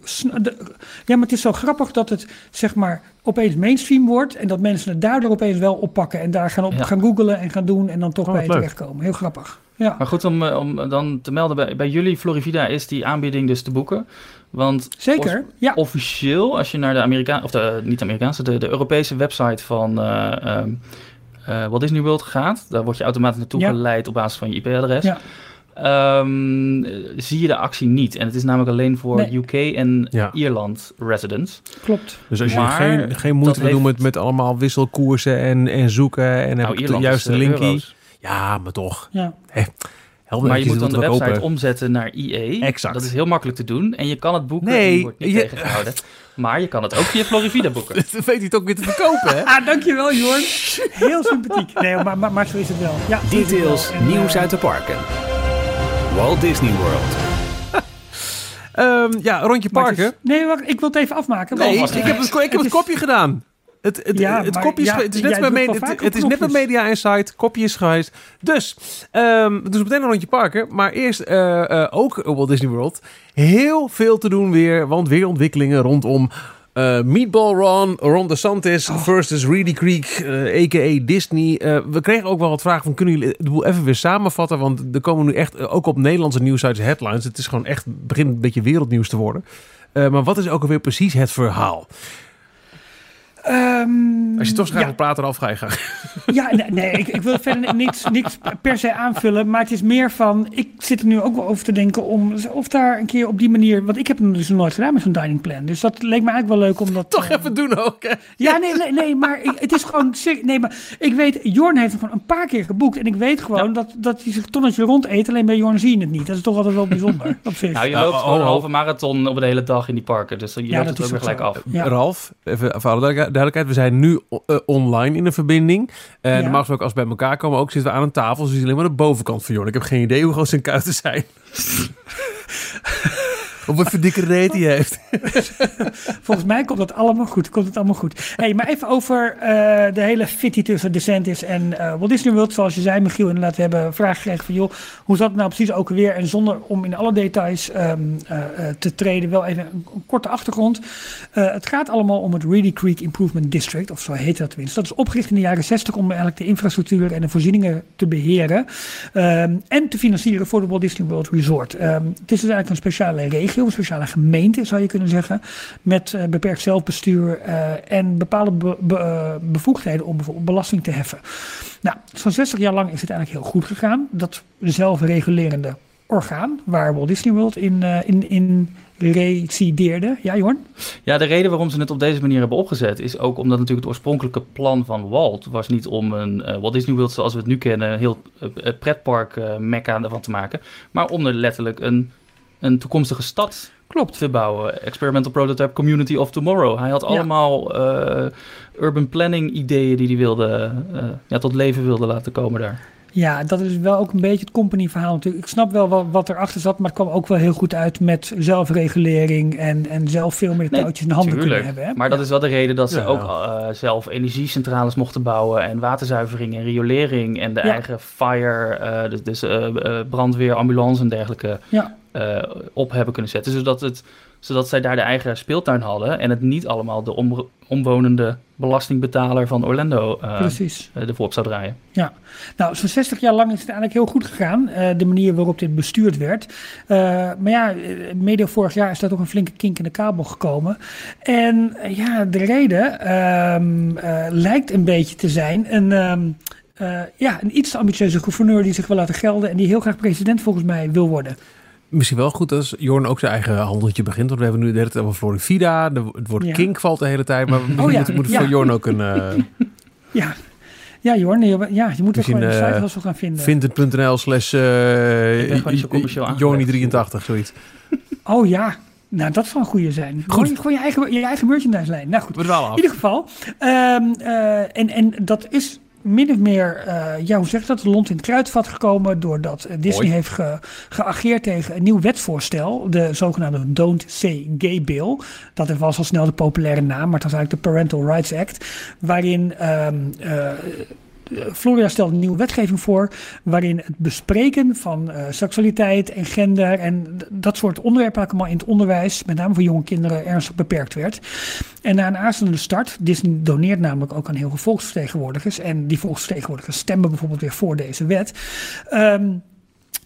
ja, maar het is zo grappig dat het zeg maar opeens mainstream wordt. En dat mensen het daardoor opeens wel oppakken. En daar gaan op ja. gaan googlen en gaan doen. En dan toch oh, bij terechtkomen. Heel grappig. Ja. Maar goed, om, om dan te melden, bij, bij jullie Florivida is die aanbieding dus te boeken. Want Zeker, ja. officieel, als je naar de Amerikaanse, of de, niet de Amerikaanse, de, de Europese website van uh, uh, Walt Disney World gaat, daar word je automatisch naartoe ja. geleid op basis van je IP-adres. Ja. Um, zie je de actie niet. En het is namelijk alleen voor nee. UK en ja. Ierland residents. Klopt. Dus als je maar geen, geen moeite wil doen met, met allemaal wisselkoersen en, en zoeken en nou, heb de juiste linkie. Ja, maar toch. Ja. Hey, maar je moet dan de website open. omzetten naar IE. Exact. Dat is heel makkelijk te doen. En je kan het boeken. Nee. Je wordt niet je... tegengehouden. Maar je kan het ook via Florivida *laughs* boeken. dat weet hij het ook weer te verkopen, hè? *laughs* ah, dankjewel, Jorn. Heel sympathiek. Nee, maar, maar, maar zo is het wel. Ja, Details, en, nieuws uh, uit de parken. Walt Disney World. um, *laughs* ja, rondje parken. Is, nee, wacht, ik wil het even afmaken. Nee, ik, heb het, ik heb het, het kopje gedaan. Het, het, ja, het, kopje is, ja, het is net, bij, media, het, het is net bij Media Insight. Kopje is geweest. Dus, um, dus meteen een rondje parken. Maar eerst uh, uh, ook Walt Disney World. Heel veel te doen weer. Want weer ontwikkelingen rondom uh, Meatball Ron, Ron DeSantis oh. versus Reedy Creek, a.k.a. Disney. we kregen ook wel wat vragen van, kunnen jullie de boel even weer samenvatten? Want er komen nu echt, ook op Nederlandse nieuwsites, headlines. Het is gewoon echt, begint een beetje wereldnieuws te worden. maar wat is ook alweer precies het verhaal? Um, Als je toch graag ja. praten, Ralf, ga je. Ja, nee, nee ik, ik wil verder niks, niks per se aanvullen. Maar het is meer van, ik zit er nu ook wel over te denken om of daar een keer op die manier... Want ik heb het dus nog nooit gedaan met zo'n dining plan. Dus dat leek me eigenlijk wel leuk om dat... Toch eh, even doen ook, hè? Ja, nee, nee, nee maar ik- het is gewoon... Nee, maar ik weet, Jorn heeft het gewoon een paar keer geboekt. En ik weet gewoon dat, dat hij zich tonnetje rond eet. Alleen bij Jorn zie je het niet. Dat is toch altijd wel bijzonder, *laughs* op zich. Nou, je loopt oh, gewoon een oh. halve marathon op een hele dag in die parken. Dus je Ja, loopt dat het ook weer gelijk zo. af. Ja. Ralf, even voor duidelijk- duidelijkheid. We zijn nu eh, online in een verbinding. En Ja. normaal gesproken als we bij elkaar komen ook zitten we aan een tafel. Dus alleen maar de bovenkant van Jorn. Ik heb geen idee hoe groot zijn kuiten zijn. *laughs* of wat voor dikke reet hij heeft. *laughs* Volgens mij komt het allemaal goed. Komt het allemaal goed. Hey, maar even over eh, de hele fitty tussen DeSantis en eh Walt Disney World. Zoals je zei, Michiel, inderdaad, we hebben een vraag gekregen van... joh, hoe zat het nou precies ook weer? En zonder om in alle details ehm, eh, te treden, wel even een, een korte achtergrond. Het gaat allemaal om het Reedy Creek Improvement District, of zo heet dat tenminste. Dat is opgericht in de jaren 60 om eigenlijk de infrastructuur en de voorzieningen te beheren. ehm, en te financieren voor de Walt Disney World Resort. Ehm, het is dus eigenlijk een speciale regio, een speciale gemeente zou je kunnen zeggen. Met eh, beperkt zelfbestuur eh, en bepaalde be- be- eh, bevoegdheden om bijvoorbeeld belasting te heffen. Nou, zo'n 60 jaar lang is het eigenlijk heel goed gegaan. Dat zelfregulerende orgaan, waar Walt Disney World in, in, in resideerde. Ja, Jorn? Ja, de reden waarom ze het op deze manier hebben opgezet is ook omdat natuurlijk het oorspronkelijke plan van Walt was niet om een Walt Disney World zoals we het nu kennen, heel pretpark mekka ervan te maken, maar om er letterlijk een, een toekomstige stad Klopt. te bouwen. Experimental Prototype Community of Tomorrow. Hij had Ja. allemaal eh, urban planning ideeën die hij wilde, eh, ja, tot leven wilde laten komen daar. Ja, dat is wel ook een beetje het company verhaal natuurlijk. Ik snap wel wat, wat erachter zat, maar het kwam ook wel heel goed uit met zelfregulering en, en zelf veel meer Nee, touwtjes in de handen Tuurlijk, kunnen hebben. Hè? maar dat Ja. is wel de reden dat ze Ja. ook eh, zelf energiecentrales mochten bouwen en waterzuivering en riolering en de Ja. eigen fire, eh, dus, dus brandweer, ambulance en dergelijke Ja. eh, op hebben kunnen zetten. Zodat, het, zodat zij daar de eigen speeltuin hadden en het niet allemaal de om, omwonende belastingbetaler van Orlando Precies. eh, ervoor op zou draaien. Nou, zo'n 60 jaar lang is het eigenlijk heel goed gegaan, de manier waarop dit bestuurd werd. Maar ja, medio vorig jaar is daar toch een flinke kink in de kabel gekomen. En ja, de reden ehm, eh, lijkt een beetje te zijn een, ehm, eh, ja, een iets te ambitieuze gouverneur die zich wil laten gelden en die heel graag president volgens mij wil worden. Misschien wel goed als Jorn ook zijn eigen handeltje begint. Want we hebben nu de hele tijd over Florida. Het woord Ja. kink valt de hele tijd. Maar misschien ja, moet, moet het ja. voor Jorn ook een... eh *laughs* Ja, ja Jorn, je, ja, je moet er Misschien, gewoon een eh, site gaan vinden. Vinted.nl slash eh, Ik ben gewoon niet zo commercieel aangelegd. Joni83, zoiets. *laughs* Oh ja, nou dat zou een goede zijn. Goed. Gewoon, gewoon je eigen, je eigen merchandise lijn. Nou goed. We In ieder geval. ehm, eh, en, en dat is min of meer, eh, ja, hoe zeg dat, de lont in het kruidvat gekomen doordat eh, Disney heeft ge- geageerd tegen een nieuw wetsvoorstel, de zogenaamde Don't Say Gay Bill. Dat was al snel de populaire naam, maar het was eigenlijk de Parental Rights Act, waarin ehm, eh, Florida stelde een nieuwe wetgeving voor waarin het bespreken van eh, seksualiteit en gender en dat soort onderwerpen allemaal in het onderwijs, met name voor jonge kinderen, ernstig beperkt werd. En na een aanstaande start, Disney doneert namelijk ook aan heel veel volksvertegenwoordigers en die volksvertegenwoordigers stemmen bijvoorbeeld weer voor deze wet. Ehm,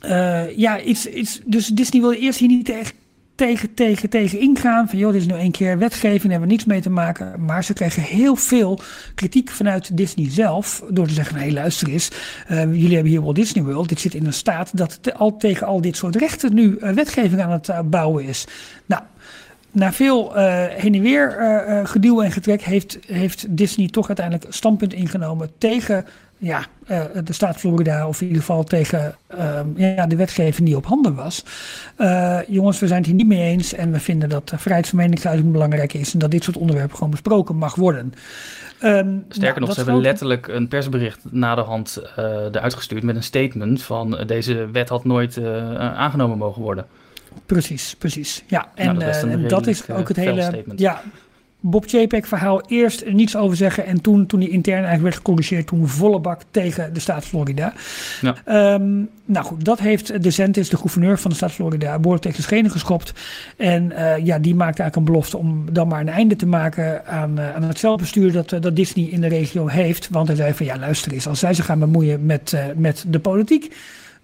eh, ja, iets, dus Disney wilde eerst hier niet tegen, tegen, tegen, tegen ingaan. Van joh, dit is nu één keer wetgeving, daar hebben we niets mee te maken. Maar ze kregen heel veel kritiek vanuit Disney zelf. Door te zeggen, hé luister eens, eh, jullie hebben hier Walt Disney World. Dit zit in een staat dat te- al tegen al dit soort rechten nu eh, wetgeving aan het eh, bouwen is. Nou, na veel heen en weer eh, geduw en getrek heeft, heeft Disney toch uiteindelijk standpunt ingenomen tegen ja, eh, de staat Florida, of in ieder geval tegen ehm, ja, de wetgeving die op handen was. Eh, jongens, we zijn het hier niet mee eens en we vinden dat uh, vrijheid van meningsuiting belangrijk is en dat dit soort onderwerpen gewoon besproken mag worden. Ehm, nou, Sterker nog, dat ze hebben grote- letterlijk een persbericht na de hand eh eruit gestuurd met een statement van deze wet had nooit aangenomen mogen worden. Precies, precies. Ja, en Nou, dat, is en dat is ook het hele. statement. Ja, Bob Chapek verhaal eerst er niets over zeggen. En toen, toen die intern eigenlijk werd gecorrigeerd, toen volle bak tegen de staat Florida. Ja. Ehm, nou goed, dat heeft DeSantis, de gouverneur van de staat Florida, behoorlijk tegen de schenen geschopt. En eh, ja, die maakte eigenlijk een belofte om dan maar een einde te maken aan, eh, aan het zelfbestuur dat, eh, dat Disney in de regio heeft. Want hij zei van ja, luister eens, als zij zich gaan bemoeien met, met de politiek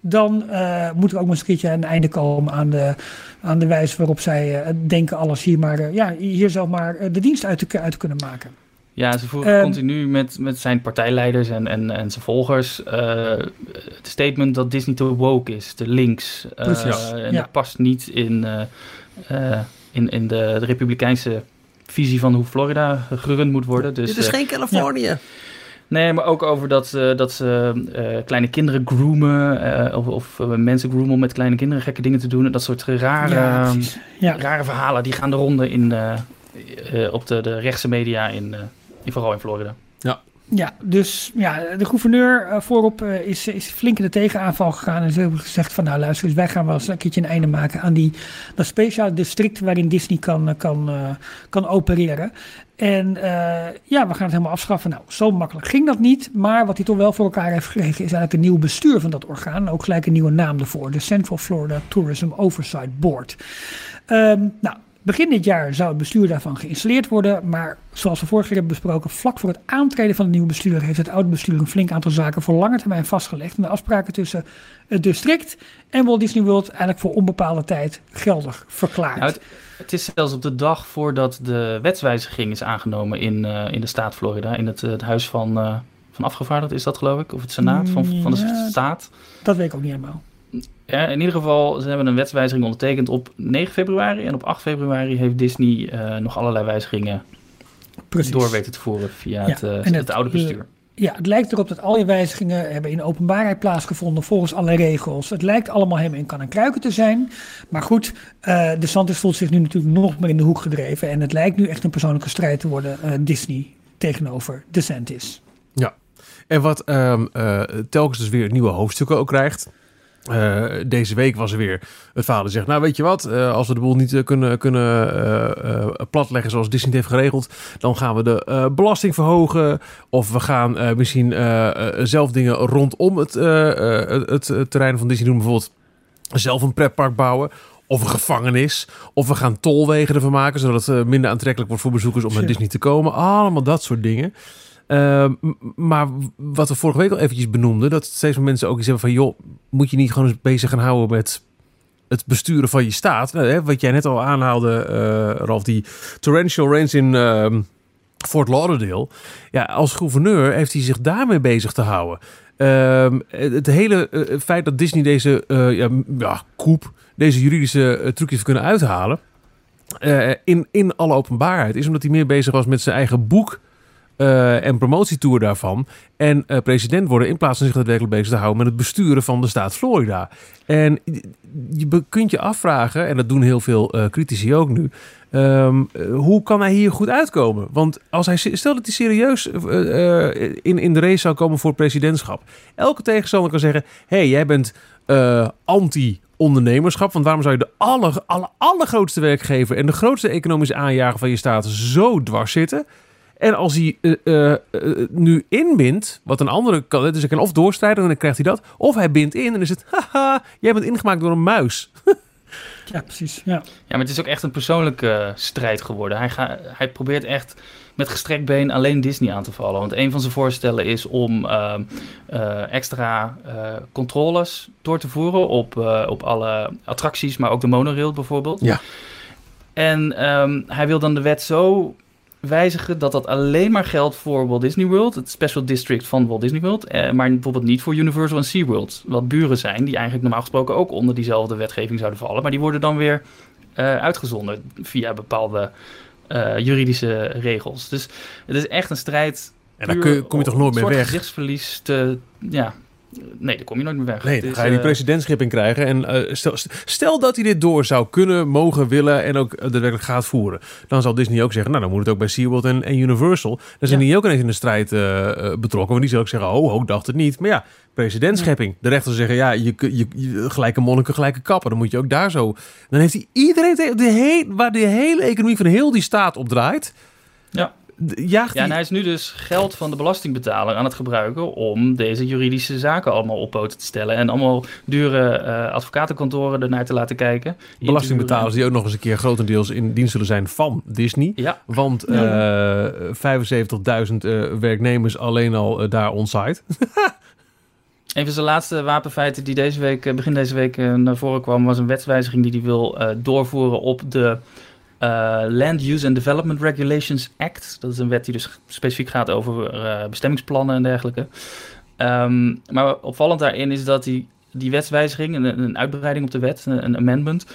dan eh, moet er ook maar eens een keertje een einde komen aan de, aan de wijze waarop zij eh, denken alles hier maar, eh, ja, hier zelf maar eh, de dienst uit te, uit te kunnen maken. Ja, ze voeren Ehm, continu met, met zijn partijleiders en, en, en zijn volgers eh, het statement dat Disney te woke is, te links. Eh, Precies, en ja. dat past niet in, eh, eh, in, in de, de republikeinse visie van hoe Florida gerund moet worden. Dus, Dit is geen Californië. Nee, maar ook over dat, ze dat ze eh, kleine kinderen groomen. eh, of of eh, mensen groomen om met kleine kinderen gekke dingen te doen. En dat soort rare, ja. Ja. rare verhalen die gaan de ronde in, eh, eh, op de, de rechtse media, in, eh, in, vooral in Florida. Ja, dus ja, de gouverneur eh, voorop eh, is, is flink in de tegenaanval gegaan. En ze hebben gezegd van nou luister eens, wij gaan wel eens een keertje een einde maken aan die, dat speciale district waarin Disney kan, eh, kan, eh, kan opereren. En eh, ja, we gaan het helemaal afschaffen. Nou, zo makkelijk ging dat niet. Maar wat hij toch wel voor elkaar heeft gekregen is eigenlijk een nieuw bestuur van dat orgaan. Ook gelijk een nieuwe naam ervoor. De Central Florida Tourism Oversight Board. Ehm, nou, begin dit jaar zou het bestuur daarvan geïnstalleerd worden. Maar zoals we vorige keer hebben besproken, vlak voor het aantreden van het nieuwe bestuur heeft het oude bestuur een flink aantal zaken voor lange termijn vastgelegd. En de afspraken tussen het district en Walt Disney World eigenlijk voor onbepaalde tijd geldig verklaard. Nou, het, het is zelfs op de dag voordat de wetswijziging is aangenomen in, eh, in de staat Florida. In het, het huis van, eh, van afgevaardigden is dat geloof ik? Of het senaat van, van de Ja. staat. Dat weet ik ook niet helemaal. Ja, in ieder geval, ze hebben een wetswijziging ondertekend op 9 februari. En op 8 februari heeft Disney eh, nog allerlei wijzigingen Precies. door weten te voeren via Ja, het, eh, het, het- oude bestuur. Ja, het lijkt erop dat al die wijzigingen hebben in openbaarheid plaatsgevonden volgens alle regels. Het lijkt allemaal helemaal in kan en kruiken te zijn. Maar goed, eh de Santos voelt zich nu natuurlijk nog meer in de hoek gedreven. En het lijkt nu echt een persoonlijke strijd te worden, eh, Disney tegenover DeSantis. En wat ehm, eh, telkens dus weer nieuwe hoofdstukken ook krijgt. Eh, deze week was er weer het vader zegt, nou weet je wat, eh, als we de boel niet eh, kunnen, kunnen platleggen zoals Disney het heeft geregeld, dan gaan we de belasting verhogen. Of we gaan misschien zelf dingen rondom het, het, het terrein van Disney doen. Bijvoorbeeld zelf een pretpark bouwen. Of een gevangenis. Of we gaan tolwegen ervan maken, zodat het minder aantrekkelijk wordt voor bezoekers om naar. Disney te komen. Allemaal dat soort dingen. Uh, m- maar wat we vorige week al eventjes benoemden, dat steeds meer mensen ook iets hebben van, joh, moet je niet gewoon eens bezig gaan houden met het besturen van je staat? Nou, hè, wat jij net al aanhaalde, eh Ralf, die torrential rains in ehm, Fort Lauderdale. Ja, als gouverneur heeft hij zich daarmee bezig te houden. Ehm, het, hele eh, feit dat Disney deze eh ja, ja, koep, deze juridische trucjes kunnen uithalen, in, in alle openbaarheid, is omdat hij meer bezig was met zijn eigen boek eh, en promotietour daarvan. En eh, president worden in plaats van zich daadwerkelijk bezig te houden met het besturen van de staat Florida. En je kunt je afvragen, en dat doen heel veel eh, critici ook nu. ehm, eh, hoe kan hij hier goed uitkomen? Want als hij, stel dat hij serieus in, in de race zou komen voor presidentschap. Elke tegenstander kan zeggen: hé, hey, jij bent eh, anti-ondernemerschap. Want waarom zou je de aller, allergrootste werkgever en de grootste economische aanjager van je staat zo dwars zitten? En als hij eh, eh, eh, nu inbindt, wat een andere kan, dus hij kan of doorstrijden en dan krijgt hij dat, of hij bindt in en dan is het, *laughs* haha, jij bent ingemaakt door een muis. *laughs* Ja, precies. Ja. Ja, maar het is ook echt een persoonlijke strijd geworden. Hij, ga, hij probeert echt met gestrekt been alleen Disney aan te vallen. Want een van zijn voorstellen is om ehm, eh, extra eh, controles door te voeren op, eh, op alle attracties, maar ook de monorail bijvoorbeeld. Ja. En ehm, hij wil dan de wet zo wijzigen dat dat alleen maar geldt voor Walt Disney World, het special district van Walt Disney World, eh, maar bijvoorbeeld niet voor Universal en SeaWorld, wat buren zijn die eigenlijk normaal gesproken ook onder diezelfde wetgeving zouden vallen, maar die worden dan weer eh, uitgezonderd via bepaalde eh, juridische regels. Dus het is echt een strijd. En daar kun kom je toch nooit meer soort weg? gezichtsverlies te, ja, nee, daar kom je nooit meer weg. Nee, dan is, ga je die eh, presidentschap in krijgen. En eh, stel, stel dat hij dit door zou kunnen, mogen, willen en ook eh, daadwerkelijk gaat voeren. Dan zal Disney ook zeggen, nou dan moet het ook bij SeaWorld en, en Universal. Dan zijn Ja. die ook ineens in de strijd betrokken. Want die zullen ook zeggen, oh, oh, dacht het niet. Maar ja, presidentschepping. De rechters zeggen, ja, je, je, je, gelijke monniken, gelijke kappen. Dan moet je ook daar zo... Dan heeft hij iedereen, tegen- de he- waar de hele economie van heel die staat op draait... Ja. Jaagt Ja, en hij... is nu dus geld van de belastingbetaler aan het gebruiken om deze juridische zaken allemaal op poten te stellen. En allemaal dure eh, advocatenkantoren ernaar te laten kijken. Belastingbetalers die ook nog eens een keer grotendeels in dienst zullen zijn van Disney. Ja, Want eh 75.000 eh, werknemers alleen al eh, daar onsite. *laughs* een van zijn laatste wapenfeiten die deze week, eh, begin deze week eh, naar voren kwam, was een wetswijziging die hij wil eh, doorvoeren op de eh, Land Use and Development Regulations Act. Dat is een wet die dus specifiek gaat over uh, bestemmingsplannen en dergelijke. Um, maar opvallend daarin is dat die, die wetswijziging, een, een uitbreiding op de wet, een, een amendment,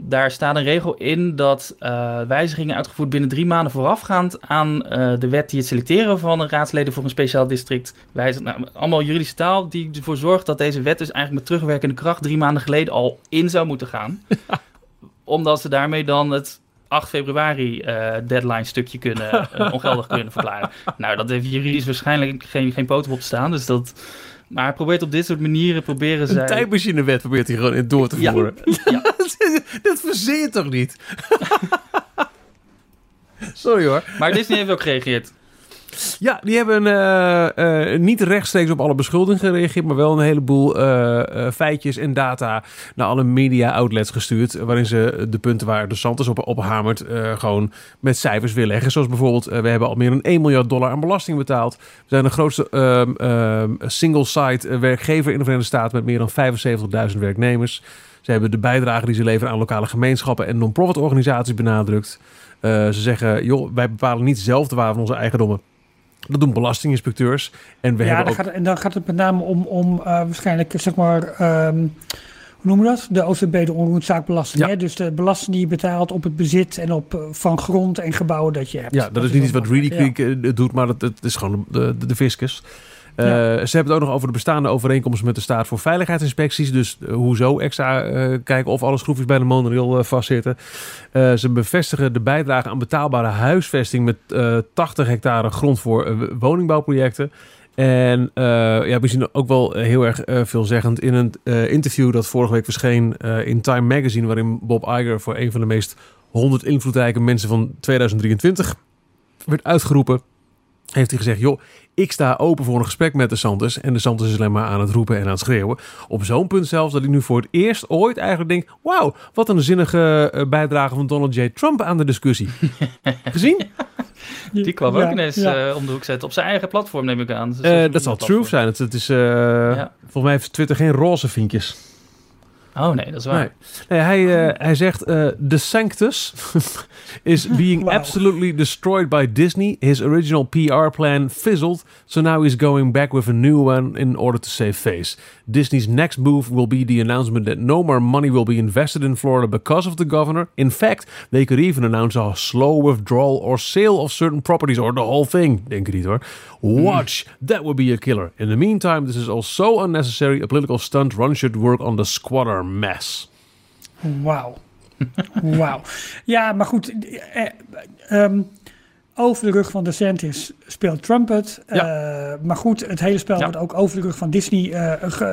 daar staat een regel in dat uh, wijzigingen uitgevoerd binnen drie maanden voorafgaand aan uh, de wet die het selecteren van een raadsleden voor een speciaal district wijzigt. Nou, allemaal juridische taal die ervoor zorgt dat deze wet dus eigenlijk met terugwerkende kracht drie maanden geleden al in zou moeten gaan. *laughs* Omdat ze daarmee dan het 8 februari uh, deadline stukje kunnen *laughs* ongeldig kunnen verklaren. Nou, dat heeft juridisch waarschijnlijk geen, geen poten op staan, dus dat... Maar hij probeert op dit soort manieren proberen zij... Een tijdmachinewet probeert hij gewoon in door te voeren. Ja. dat verzin je toch niet? *laughs* Sorry hoor. Maar Disney heeft ook gereageerd. Ja, die hebben uh, niet rechtstreeks op alle beschuldigingen gereageerd, maar wel een heleboel uh, feitjes en data naar alle media outlets gestuurd. Waarin ze de punten waar de Santos op, op hamert gewoon met cijfers willen leggen. Zoals bijvoorbeeld, we hebben al meer dan 1 miljard dollar aan belasting betaald. We zijn de grootste ehm, single-site werkgever in de Verenigde Staten met meer dan 75.000 werknemers. Ze hebben de bijdrage die ze leveren aan lokale gemeenschappen en non-profit organisaties benadrukt. ze zeggen, joh, wij bepalen niet zelf de waarde van onze eigendommen. Dat doen belastinginspecteurs. En, we ja, hebben dan ook... gaat, en dan gaat het met name om, om uh, waarschijnlijk, zeg maar, um, hoe noemen we dat? De OCB, de onroerendzaakbelasting. Ja. Hè? Dus de belasting die je betaalt op het bezit en op, uh, van grond en gebouwen dat je hebt. Ja, dat, is niet iets wat Reedy Creek ja. doet, maar dat, dat is gewoon de, de, de fiscus. Uh, ja. Ze hebben het ook nog over de bestaande overeenkomsten met de staat voor veiligheidsinspecties. Dus uh, hoezo extra uh, kijken of alle schroefjes bij de monorail vastzitten. ze bevestigen de bijdrage aan betaalbare huisvesting met 80 hectare grond voor woningbouwprojecten. En ja, we zien ook wel heel erg veelzeggend in een interview dat vorige week verscheen in Time Magazine, waarin Bob Iger voor een van de meest 100 invloedrijke mensen van 2023 werd uitgeroepen heeft hij gezegd, joh, ik sta open voor een gesprek met de Santos. En de Santos is alleen maar aan het roepen en aan het schreeuwen. Op zo'n punt zelfs dat ik nu voor het eerst ooit eigenlijk denk... wauw, wat een zinnige uh, bijdrage van Donald J. Trump aan de discussie. *laughs* Gezien? Die kwam ja, ook ineens ja. uh, om de hoek zetten. Op zijn eigen platform neem ik aan. Dus uh, dat zal Truth zijn. Het, het is, ja. Volgens mij heeft Twitter geen roze vinkjes. Oh nee, dat is waar. Nee. Nee, hij, uh, hij zegt: uh, The Sanctus *laughs* is being wow. absolutely destroyed by Disney. His original PR plan fizzled, so now he's going back with a new one in order to save face. Disney's next move will be the announcement that no more money will be invested in Florida because of the governor. In fact, they could even announce a slow withdrawal or sale of certain properties or the whole thing. Denk je niet hoor. Watch, mm. that would be a killer. In the meantime, this is all so unnecessary. A political stunt run should work on the squatter mess. Wauw. Wauw. Ja, maar goed. Eh, um, over de rug van DeSantis speelt Trump het. Ja. Uh, maar goed, het hele spel ja. wordt ook over de rug van Disney uh, ge,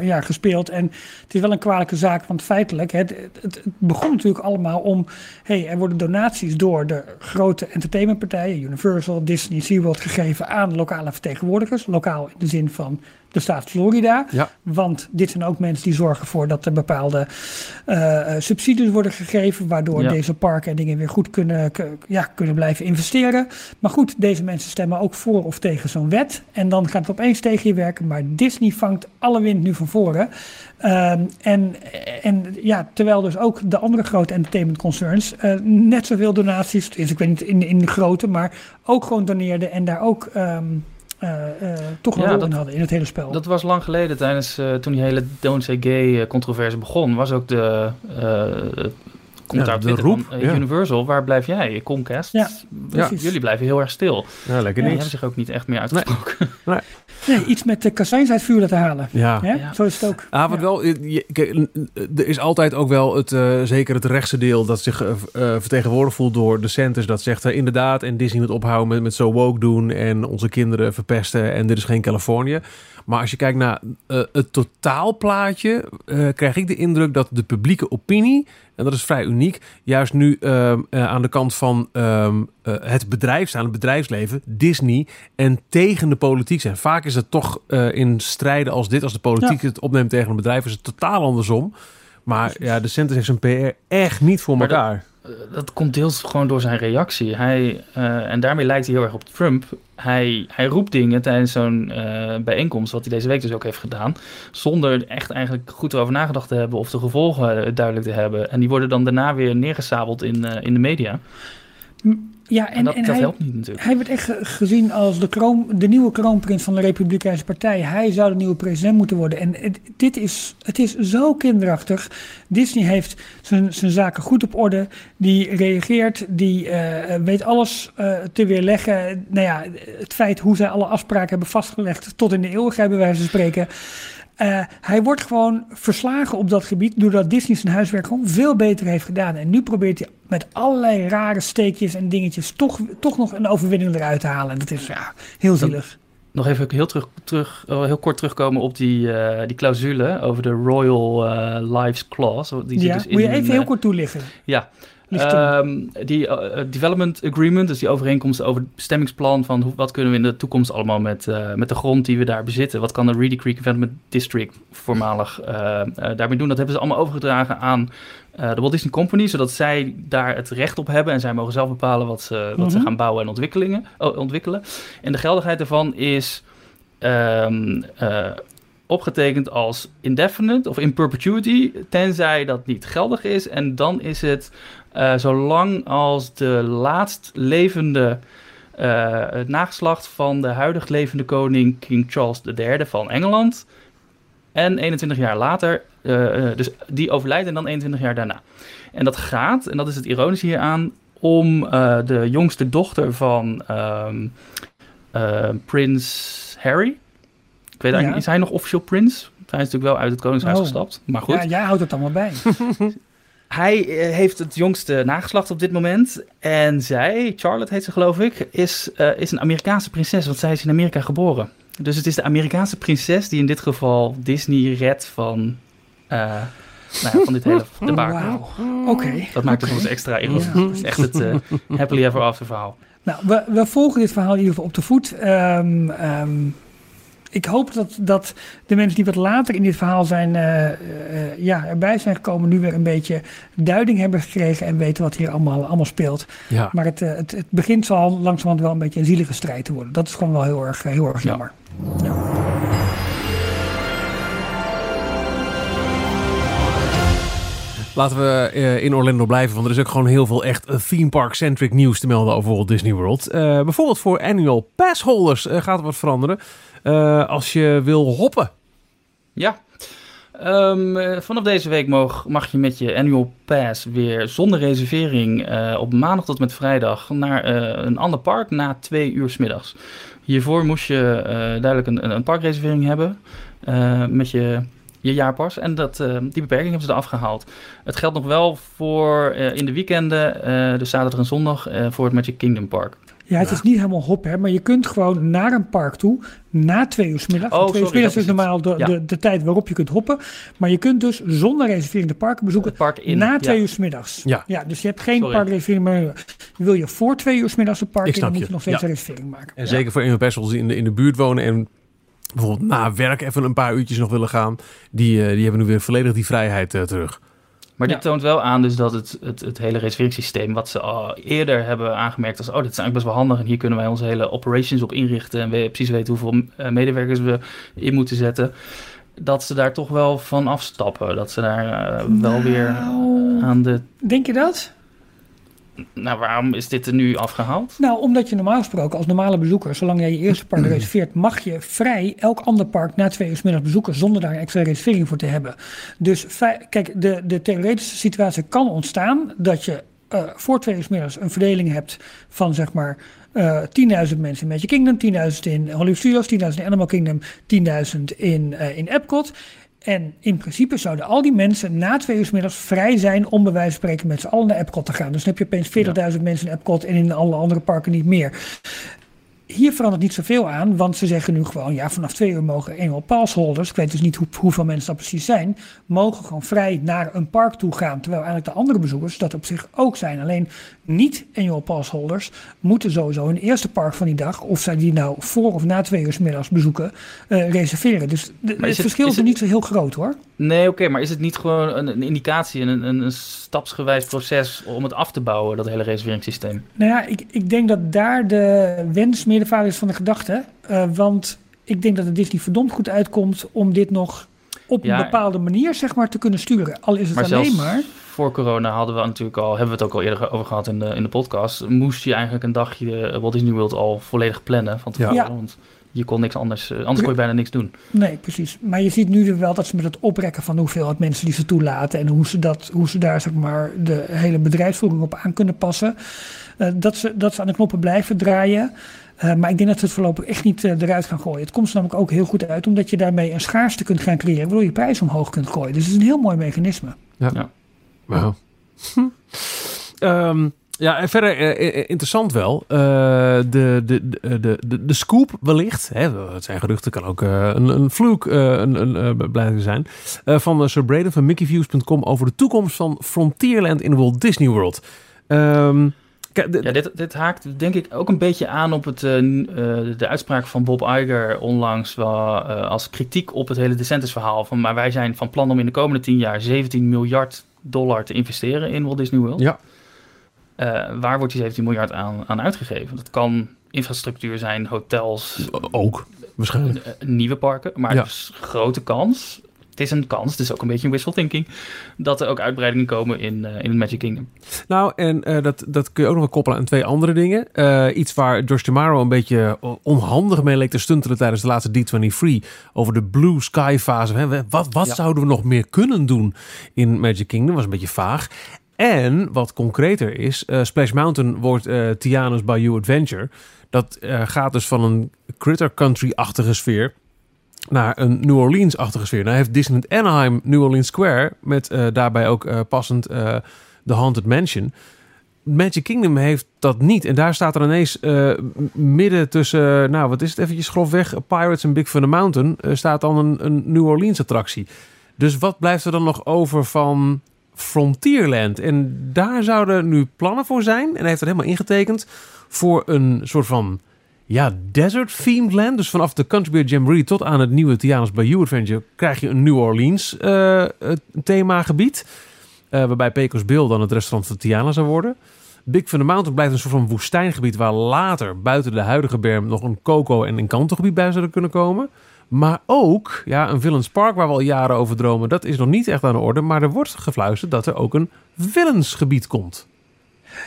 uh, ja, gespeeld. En het is wel een kwalijke zaak, want feitelijk, het, het, het begon natuurlijk allemaal om... hey, er worden donaties door de grote entertainmentpartijen, Universal, Disney, SeaWorld, gegeven aan lokale vertegenwoordigers. Lokaal in de zin van de staat Florida. Ja. Want dit zijn ook mensen die zorgen voor dat er bepaalde uh, subsidies worden gegeven, waardoor ja. deze parken en dingen weer goed kunnen, ja, kunnen blijven investeren. Maar goed, deze mensen stemmen ook voor of tegen zo'n wet. En dan gaat het opeens tegen je werken. Maar Disney vangt alle wind nu van voren. Um, en, en ja, terwijl dus ook de andere grote entertainment concerns uh, net zoveel donaties, dus ik weet niet in, in de grote, maar ook gewoon doneerden en daar ook. Um, uh, toch een ja, rol dat, in hadden in het hele spel. Dat was lang geleden, tijdens uh, toen die hele Don't Say Gay controverse begon, was ook de komt ja, daar de roep, van, ja. Universal, waar blijf jij? Comcast? Ja, ja. Jullie blijven heel erg stil. Ja, lekker Die niks. hebben zich ook niet echt meer uitgesproken. Nee. nee. *laughs* Nee, iets met de kassijns uit vuur te halen. Ja. ja. Zo is het ook. Ah, wat wel, je, kijk, er is altijd ook wel het, uh, zeker het rechtse deel dat zich uh, vertegenwoordigd voelt door de centers. Dat zegt uh, inderdaad, en Disney moet ophouden met, met zo woke doen en onze kinderen verpesten en dit is geen Californië. Maar als je kijkt naar het totaalplaatje, krijg ik de indruk dat de publieke opinie en dat is vrij uniek. Juist nu um, uh, aan de kant van um, uh, het bedrijf staan, het bedrijfsleven, Disney en tegen de politiek zijn. Vaak is het toch uh, in strijden als dit, als de politiek ja. het opneemt tegen een bedrijf, is het totaal andersom. Maar ja, de Centers heeft zijn PR echt niet voor maar elkaar. Dat komt deels gewoon door zijn reactie. Hij, uh, en daarmee lijkt hij heel erg op Trump. Hij, hij roept dingen tijdens zo'n uh, bijeenkomst, wat hij deze week dus ook heeft gedaan, zonder echt eigenlijk goed erover nagedacht te hebben of de gevolgen duidelijk te hebben. En die worden dan daarna weer neergesabeld in, uh, in de media. Ja, en, dat, en dat hij, helpt niet natuurlijk. Hij werd echt gezien als de, kroon, de nieuwe kroonprins van de Republikeinse Partij. Hij zou de nieuwe president moeten worden. En het, dit is, het is zo kinderachtig. Disney heeft zijn, zijn zaken goed op orde. Die reageert, die uh, weet alles uh, te weerleggen. Nou ja, het feit hoe zij alle afspraken hebben vastgelegd tot in de eeuwigheid bij wijze van spreken. Uh, hij wordt gewoon verslagen op dat gebied doordat Disney zijn huiswerk gewoon veel beter heeft gedaan. En nu probeert hij met allerlei rare steekjes en dingetjes toch, toch nog een overwinning eruit te halen. En dat is ja, heel zielig. Nog even heel, terug, terug, heel kort terugkomen op die, uh, die clausule over de Royal uh, Lives Clause. Die ja, dus moet je even heel kort toelichten? Ja, Um, die uh, development agreement, dus die overeenkomst over het bestemmingsplan van hoe, wat kunnen we in de toekomst allemaal met, uh, met de grond die we daar bezitten. Wat kan de Reedy Creek Development District voormalig daarmee doen? Dat hebben ze allemaal overgedragen aan de Walt Disney Company, zodat zij daar het recht op hebben en zij mogen zelf bepalen wat ze, wat ze gaan bouwen en ontwikkelingen, oh, ontwikkelen. En de geldigheid daarvan is um, opgetekend als indefinite of in perpetuity, tenzij dat niet geldig is. En dan is het uh, zolang als de laatst levende uh, het nageslacht van de huidig levende koning King Charles III van Engeland. En 21 jaar later, uh, dus die overlijdt en dan 21 jaar daarna. En dat gaat, en dat is het ironische hieraan, om de jongste dochter van um, Prins Harry. Ik weet eigenlijk, ja. is hij nog officieel prins? Hij is natuurlijk wel uit het koningshuis oh. gestapt, maar goed. Ja, jij houdt het allemaal bij. *laughs* Hij uh, heeft het jongste nageslacht op dit moment. En zij, Charlotte heet ze geloof ik, is, uh, is een Amerikaanse prinses, want zij is in Amerika geboren. Dus het is de Amerikaanse prinses die in dit geval Disney redt van, uh, nou ja, van dit hele *laughs* debakel. Wow. Oké. Okay. Dat maakt het ons extra irritant. Ja. echt het *laughs* happily ever after verhaal. Nou, we, we, volgen dit verhaal in ieder geval op de voet. Um, um, ik hoop dat, dat de mensen die wat later in dit verhaal zijn, uh, uh, ja, erbij zijn gekomen, nu weer een beetje duiding hebben gekregen en weten wat hier allemaal, allemaal speelt. Ja. Maar het, uh, het, het begint zal langzamerhand wel een beetje een zielige strijd te worden. Dat is gewoon wel heel erg, heel erg jammer. Ja. Laten we uh, in Orlando blijven, want er is ook gewoon heel veel echt theme park-centric nieuws te melden over Walt Disney World. Uh, bijvoorbeeld voor annual pass holders gaat er wat veranderen als je wil hoppen. Ja, um, vanaf deze week mag, mag je met je annual pass weer zonder reservering op maandag tot met vrijdag naar een ander park na twee uur s middags. Hiervoor moest je duidelijk een, een parkreservering hebben met je je jaarpas. En dat, uh, die beperking hebben ze eraf gehaald. Het geldt nog wel voor uh, in de weekenden, uh, dus zaterdag en zondag, voor het Magic Kingdom Park. Ja, het is niet helemaal hop, hè, maar je kunt gewoon naar een park toe na twee uur s middag. Oh, twee uur middag is normaal de, ja. de, de, tijd waarop je kunt hoppen. Maar je kunt dus zonder reservering de parken bezoeken park in, na twee ja. uur s middags. Ja. ja, dus je hebt geen parkreservering meer. Wil je voor twee uur s middags een park in, dan moet je, nog steeds een reservering maken. En zeker voor individuals die in de, in de buurt wonen en bijvoorbeeld na werk even een paar uurtjes nog willen gaan, die, uh, die hebben nu weer volledig die vrijheid uh, terug. Maar dit toont wel aan dus dat het, het, het hele reserveringssysteem, wat ze al eerder hebben aangemerkt als, oh, dit is eigenlijk best wel handig en hier kunnen wij onze hele operations op inrichten en we precies weten hoeveel uh, medewerkers we in moeten zetten, dat ze daar toch wel van afstappen. Dat ze daar nou, wel weer aan de... Denk je dat? Nou, waarom is dit er nu afgehaald? Nou, omdat je normaal gesproken als normale bezoeker, zolang jij je eerste park reserveert, mag je vrij elk ander park na twee uur middag bezoeken zonder daar een extra reservering voor te hebben. Dus kijk, de, de theoretische situatie kan ontstaan dat je uh, voor twee uur middags een verdeling hebt van zeg maar uh, 10.000 mensen in Magic Kingdom, 10.000 in Hollywood Studios, 10.000 in Animal Kingdom, 10.000 in, uh, in Epcot. En in principe zouden al die mensen na twee uur s middags vrij zijn om bij wijze van spreken met z'n allen naar Epcot te gaan. Dus dan heb je opeens 40.000 ja. mensen in Epcot en in alle andere parken niet meer. Hier verandert niet zoveel aan, want ze zeggen nu gewoon, ja, vanaf twee uur mogen eenmaal passholders, ik weet dus niet hoe, hoeveel mensen dat precies zijn, mogen gewoon vrij naar een park toe gaan. Terwijl eigenlijk de andere bezoekers dat op zich ook zijn. Alleen niet annual passholders moeten sowieso hun eerste park van die dag, of zij die nou voor of na twee uur s middags bezoeken, uh, reserveren. Dus de, het, het, verschil is, niet zo heel groot hoor. Nee, oké, maar is het niet gewoon een, een indicatie, een, een, een, stapsgewijs proces om het af te bouwen, dat hele reserveringssysteem? Nou ja, ik, ik denk dat daar de wens meer de vader is van de gedachte. Uh, want ik denk dat het Disney verdomd goed uitkomt om dit nog op een bepaalde manier zeg maar, te kunnen sturen. Al is het maar alleen maar... Voor corona hadden we natuurlijk al, hebben we het ook al eerder over gehad in de, in de podcast. Moest je eigenlijk een dagje Walt Disney World al volledig plannen van tevoren. Ja. Want je kon niks anders, eh, anders kon je bijna niks doen. Nee, precies. Maar je ziet nu wel dat ze met het oprekken van hoeveelheid mensen die ze toelaten en hoe ze, dat, hoe ze daar zeg maar, de hele bedrijfsvoering op aan kunnen passen, uh, dat, ze, dat ze aan de knoppen blijven draaien. Uh, maar ik denk dat ze het voorlopig echt niet uh, eruit gaan gooien. Het komt er namelijk ook heel goed uit, omdat je daarmee een schaarste kunt gaan creëren, waardoor je prijs omhoog kunt gooien. Dus het is een heel mooi mechanisme. Ja. ja. Um, Ja, en verder eh, eh, interessant wel. Uh, de, de, de, de, de scoop wellicht. Hè, het zijn geruchten, kan ook uh, een, een vloek een, een, blijven zijn. van Sir Braden van MickeyViews.com over de toekomst van Frontierland in Walt Disney World. Um, ja, dit, dit haakt denk ik ook een beetje aan op het, de uitspraak van Bob Iger onlangs. Wel, als kritiek op het hele DeSantis verhaal. Van, maar wij zijn van plan om in de komende tien jaar 17 miljard dollar te investeren in Walt Disney World. Ja. Uh, waar wordt die 17 miljard aan, aan uitgegeven? Dat kan infrastructuur zijn, hotels. Ook, waarschijnlijk. Nieuwe parken, maar ja. dus grote kans. Het is een kans, het is ook een beetje een wishful thinking, dat er ook uitbreidingen komen in, uh, in het Magic Kingdom. Nou, en uh, dat, dat kun je ook nog wel koppelen aan twee andere dingen. Uh, iets waar George Tomorrow een beetje onhandig mee leek te stuntelen tijdens de laatste D23 over de Blue Sky fase. Wat, wat ja. zouden we nog meer kunnen doen in Magic Kingdom? Was een beetje vaag. En wat concreter is, uh, Splash Mountain wordt uh, Tiana's Bayou Adventure. Dat uh, gaat dus van een Critter Country-achtige sfeer naar een New Orleans-achtige sfeer. Nou heeft Disneyland Anaheim New Orleans Square met daarbij ook passend The Haunted Mansion. Magic Kingdom heeft dat niet. En daar staat er ineens midden tussen, nou wat is het eventjes grofweg, Pirates en Big Thunder Mountain, staat dan een, een New Orleans attractie. Dus wat blijft er dan nog over van Frontierland. En daar zouden nu plannen voor zijn. En hij heeft er helemaal ingetekend. Voor een soort van ja, desert-themed land. Dus vanaf de Country Beer Jamboree tot aan het nieuwe Tiana's Bayou Adventure... krijg je een New Orleans uh, themagebied. Uh, waarbij Pecos Bill dan het restaurant van Tiana zou worden. Big Thunder Mountain blijft een soort van woestijngebied... waar later buiten de huidige berm nog een coco- en een kantogebied bij zouden kunnen komen... Maar ook ja, een Villains Park waar we al jaren over dromen. Dat is nog niet echt aan de orde. Maar er wordt gefluisterd dat er ook een Villains-gebied komt.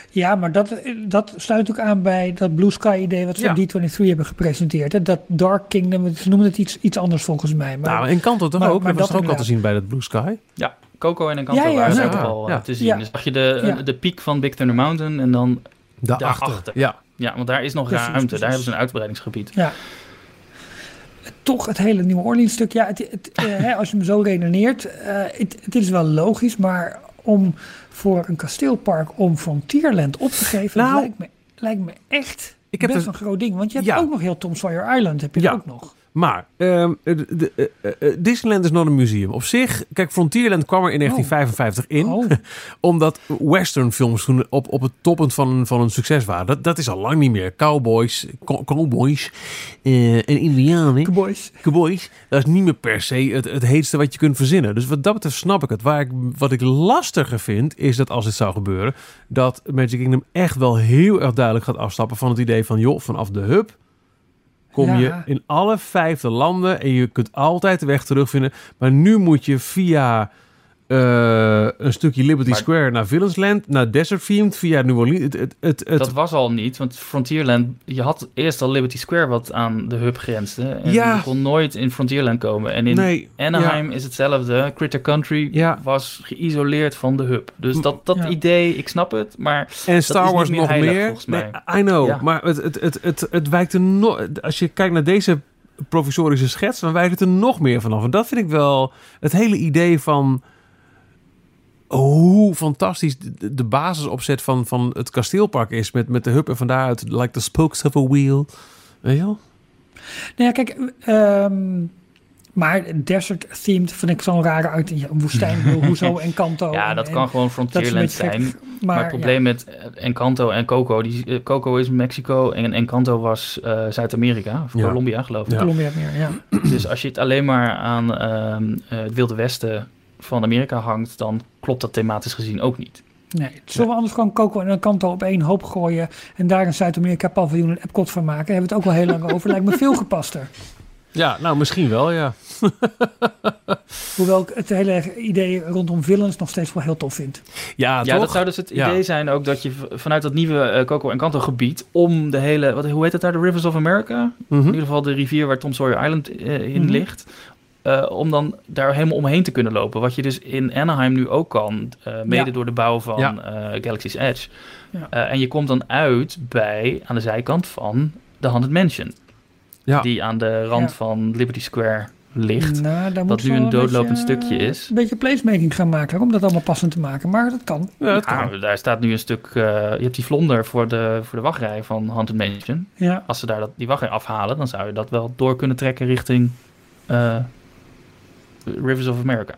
Ja, maar dat, dat sluit ook aan bij dat Blue Sky idee wat ze ja. op D23 hebben gepresenteerd. Hè? Dat Dark Kingdom, ze noemen het iets, iets anders volgens mij. Maar, nou, in Kanto toch ook? Maar dat was ook al te zien bij dat Blue Sky? Ja, Coco en Encanto ja, ja, waren ook al ja. te zien. Dus zag je de, de piek van Big Thunder Mountain en dan daarachter. daarachter. Ja. ja, want daar is nog precies, ruimte. Precies. Daar hebben ze een uitbreidingsgebied. Ja toch het hele New Orleans stuk. Ja, het, het, uh, *laughs* hè, als je me zo redeneert, uh, het, het, is wel logisch, maar om voor een kasteelpark om Frontierland op te geven, nou, lijkt, me, lijkt me echt ik heb best een groot ding. Want je hebt ja. ook nog heel Tom Sawyer Island, heb je ja. ook nog. Maar um, de, de, uh, Disneyland is not een museum. Op zich, kijk, Frontierland kwam er in 1955 oh. in. Oh. *laughs* omdat western films toen op, op het toppunt van, van een succes waren. Dat, dat is al lang niet meer. Cowboys, cowboys en indianen. Cowboys. Cowboys. Dat is niet meer per se het, het heetste wat je kunt verzinnen. Dus wat dat betreft snap ik het. Waar ik, wat ik lastiger vind, is dat als dit zou gebeuren... dat Magic Kingdom echt wel heel erg duidelijk gaat afstappen van het idee van... joh, vanaf de hub kom ja. je in alle vijfde landen en je kunt altijd de weg terugvinden. Maar nu moet je via uh, een stukje Liberty maar, Square naar Villains naar Desert Themed, via New Orleans. Het, het, het, dat was al niet, want Frontierland, je had eerst al Liberty Square wat aan de hub grensde. En ja. je kon nooit in Frontierland komen. En in nee, Anaheim ja. is hetzelfde. Critter Country ja. was geïsoleerd van de hub. Dus dat, dat idee, ik snap het, maar En Star Wars nog heilig, meer? Volgens mij. Nee, I know, maar het, het, het, het, het wijkt er nog... Als je kijkt naar deze provisorische schets, dan wijkt het er nog meer vanaf. En dat vind ik wel het hele idee van hoe fantastisch de, de basisopzet van, van het kasteelpark is. Met, met de hub en van daaruit, like the spokes of a wheel. Weet je wel? Nou ja, kijk, ehm, maar desert themed vind ik zo'n rare uit. Ja, een woestijn, hoezo *laughs* Encanto. Ja, dat en kan gewoon dat is een Frontierland gek. zijn. Maar, Maar, het probleem met eh, Encanto en Coco, die, eh, Coco is Mexico en Encanto was eh, Zuid-Amerika, of Ja. Colombia geloof ik. ja, Ja. Colombia meer, ja. Dus als je het alleen maar aan ehm, eh, het Wilde Westen van Amerika hangt, dan klopt dat thematisch gezien ook niet. Nee, zullen we anders gewoon Coco en Encanto op één hoop gooien en daar een Zuid-Amerika paviljoen en Epcot van maken? Daar hebben we het ook wel heel lang over. Lijkt me veel gepaster. Ja, nou misschien wel, ja. *laughs* Hoewel ik het hele idee rondom villains nog steeds wel heel tof vind. Ja, Ja, toch? dat zou dus het Ja. idee zijn ook dat je vanuit dat nieuwe eh, Coco Encanto gebied om de hele, wat, hoe heet het daar, de Rivers of America? Mhm. In ieder geval de rivier waar Tom Sawyer Island eh, in Mhm. ligt. Eh, om dan daar helemaal omheen te kunnen lopen. Wat je dus in Anaheim nu ook kan. eh, mede Ja. door de bouw van Ja. eh, Galaxy's Edge. Ja. En je komt dan uit bij aan de zijkant van de Haunted Mansion. Ja. Die aan de rand van Liberty Square ligt. Nou, moet nu een doodlopend beetje, stukje is. Een beetje placemaking gaan maken om dat allemaal passend te maken. Maar dat kan. Ja, dat kan. daar staat nu een stuk. je hebt die vlonder voor de, voor de wachtrij van Haunted Mansion. Ja, Als ze daar dat, die wachtrij afhalen, dan zou je dat wel door kunnen trekken richting Rivers of America.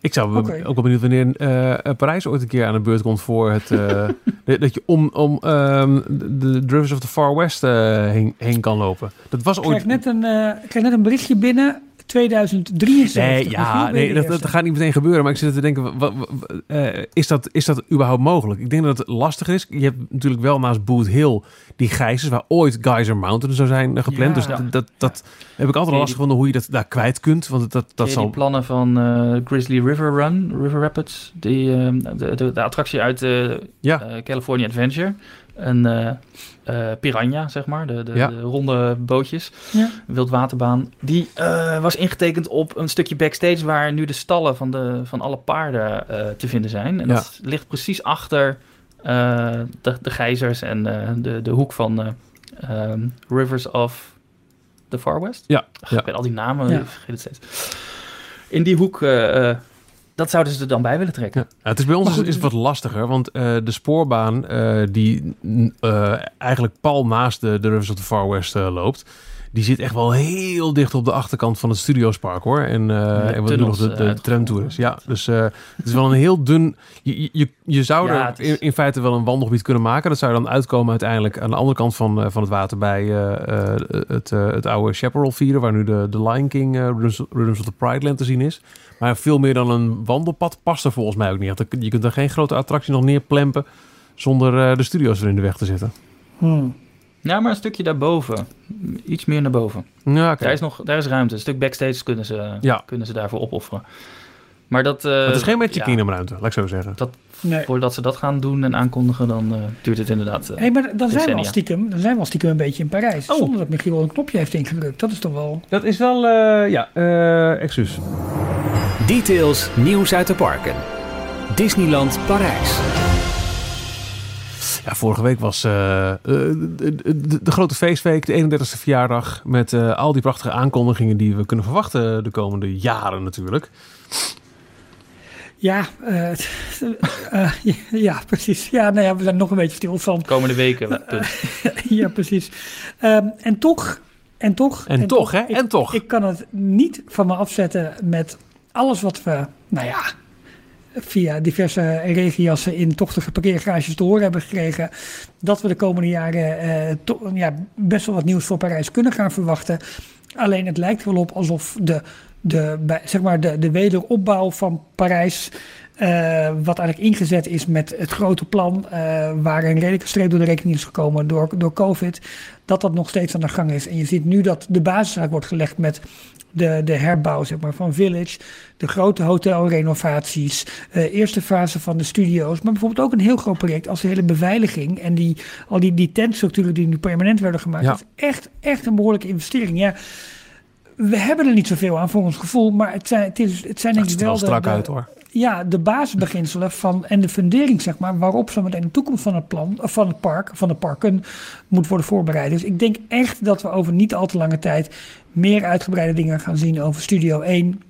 Ik zou ook wel benieuwd wanneer eh, Parijs ooit een keer aan de beurt komt voor het... eh, *laughs* dat- je om, om ehm, de, de Rivers of the Far West eh, heen, heen kan lopen. Dat was ik krijg ooit... net een, eh, ik krijg net een berichtje binnen. 2073. Nee, ja, nee dat, gaat niet meteen gebeuren. Maar ik zit te denken, wa- wa- wa- eh, is, dat, is dat überhaupt mogelijk? Ik denk dat het lastiger is. Je hebt natuurlijk wel naast Boot Hill die gijzers... waar ooit Geyser Mountain zou zijn eh, gepland. Ja. dus dat, dat, dat heb ik altijd Nee, lastig gevonden hoe je dat daar kwijt kunt. Want dat, dat Dat zal... die plannen van eh, Grizzly River Run, River Rapids, die, eh, de, de, de attractie uit Ja. eh, California Adventure. Een eh, eh, piranha, zeg maar, de, de, Ja. de ronde bootjes, Ja. wildwaterbaan. Die eh, was ingetekend op een stukje backstage waar nu de stallen van, de, van alle paarden eh, te vinden zijn. En Ja. dat ligt precies achter eh, de, de gijzers en eh, de, de hoek van eh, ehm, Rivers of the Far West. Ja, Ach, ja. Ik weet al die namen, Ja. ik vergeet het steeds. In die hoek, eh, eh, dat zouden ze er dan bij willen trekken. Ja. Het is bij ons goed, is, het wat lastiger, want eh, de spoorbaan eh, die eh, eigenlijk pal naast de, de Rivers of the Far West eh, loopt, die zit echt wel heel dicht op de achterkant van het Studiospark hoor. En, eh en wat nu nog de, eh, de uitgevoerd. tramtour is. Ja, dus eh, het is wel een heel dun. Je, je, je zou Ja, er is- in, in feite wel een wandelgebied kunnen maken. Dat zou dan uitkomen uiteindelijk aan de andere kant van, eh, van het water bij eh, eh, het, eh, het oude Chaparral Vieren, waar nu de, de Lion King eh, Rhythms of the Pride Land te zien is. Maar veel meer dan een wandelpad past er volgens mij ook niet. Je kunt er geen grote attractie nog neerplempen zonder eh, de studio's er in de weg te zitten. Hmm. Ja, maar een stukje daarboven. Iets meer naar boven. Ja, oké. Daar, is nog, daar is ruimte. Een stuk backstage kunnen ze, Ja. kunnen ze daarvoor opofferen. Maar dat... eh, het is geen Magic ja, Kingdom ruimte, laat ik zo zeggen. Nee. Voordat ze dat gaan doen en aankondigen, dan eh, duurt het inderdaad... eh, Hey, maar dan zijn, we al stiekem, dan zijn we al stiekem een beetje in Parijs. Oh. Zonder dat Michiel een knopje heeft ingedrukt. Dat is toch wel... Dat is wel, eh, ja, eh excuus. Details nieuws uit de parken. Disneyland Parijs. Ja, vorige week was eh, eh, de, de, de grote feestweek, de 31ste verjaardag. Met eh, al die prachtige aankondigingen die we kunnen verwachten de komende jaren natuurlijk. Ja, *laughs* ja, ja, precies. Ja, nou ja, we zijn nog een beetje stil van. komende weken. punt. *laughs* ja, precies. Ehm, en toch, en toch... En, toch, hè? ik- en toch. Ik kan het niet van me afzetten met alles wat we, nou ja, via diverse regiassen in tochtige parkeergarages te horen hebben gekregen. Dat we de komende jaren eh, ja, best wel wat nieuws voor Parijs kunnen gaan verwachten. Alleen het lijkt wel op alsof de, de, zeg maar de, de wederopbouw van Parijs. eh, wat eigenlijk ingezet is met het grote plan, eh, waar een redelijke streep door de rekening is gekomen door, door COVID, dat dat nog steeds aan de gang is. En je ziet nu dat de basis wordt gelegd met de, de herbouw zeg maar, van Village, de grote hotelrenovaties, eh, eerste fase van de studio's, maar bijvoorbeeld ook een heel groot project als de hele beveiliging en die, al die, die tentstructuren die nu permanent werden gemaakt. Ja. Dat is echt, echt een behoorlijke investering. Ja, we hebben er niet zoveel aan voor ons gevoel, maar het zijn, het is, het zijn denk ziet ik er wel wel de, strak de- uit hoor. Ja, de basisbeginselen van en de fundering, zeg maar, waarop zo meteen de toekomst van het plan, van het park, van de parken, moet worden voorbereid. Dus ik denk echt dat we over niet al te lange tijd meer uitgebreide dingen gaan zien over Studio 1.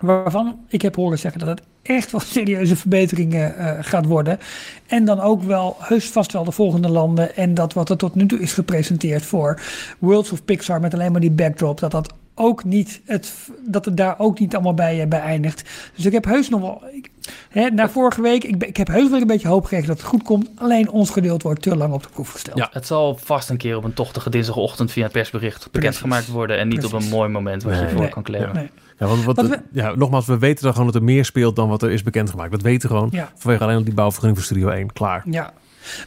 Waarvan ik heb horen zeggen dat het echt wel *laughs* serieuze verbeteringen uh, gaat worden. En dan ook wel heus vast wel de volgende landen. En dat wat er tot nu toe is gepresenteerd voor Worlds of Pixar met alleen maar die backdrop, dat dat ook niet het, dat het daar ook niet allemaal bij, bij eindigt. Dus ik heb heus nog wel. Ik, hè, na vorige week, ik, ik heb heus wel een beetje hoop gekregen dat het goed komt. Alleen ons geduld wordt te lang op de proef gesteld. Ja, het zal vast een keer op een tochtige dinsdagochtend via het persbericht bekendgemaakt worden. En niet op een mooi moment wat je voor kan kleden. Nee. Ja, want wat, we, ja, nogmaals, we weten dan gewoon dat er meer speelt dan wat er is bekendgemaakt. Dat weten we gewoon ja. vanwege alleen die bouwvergunning voor Studio 1. Klaar. Ja,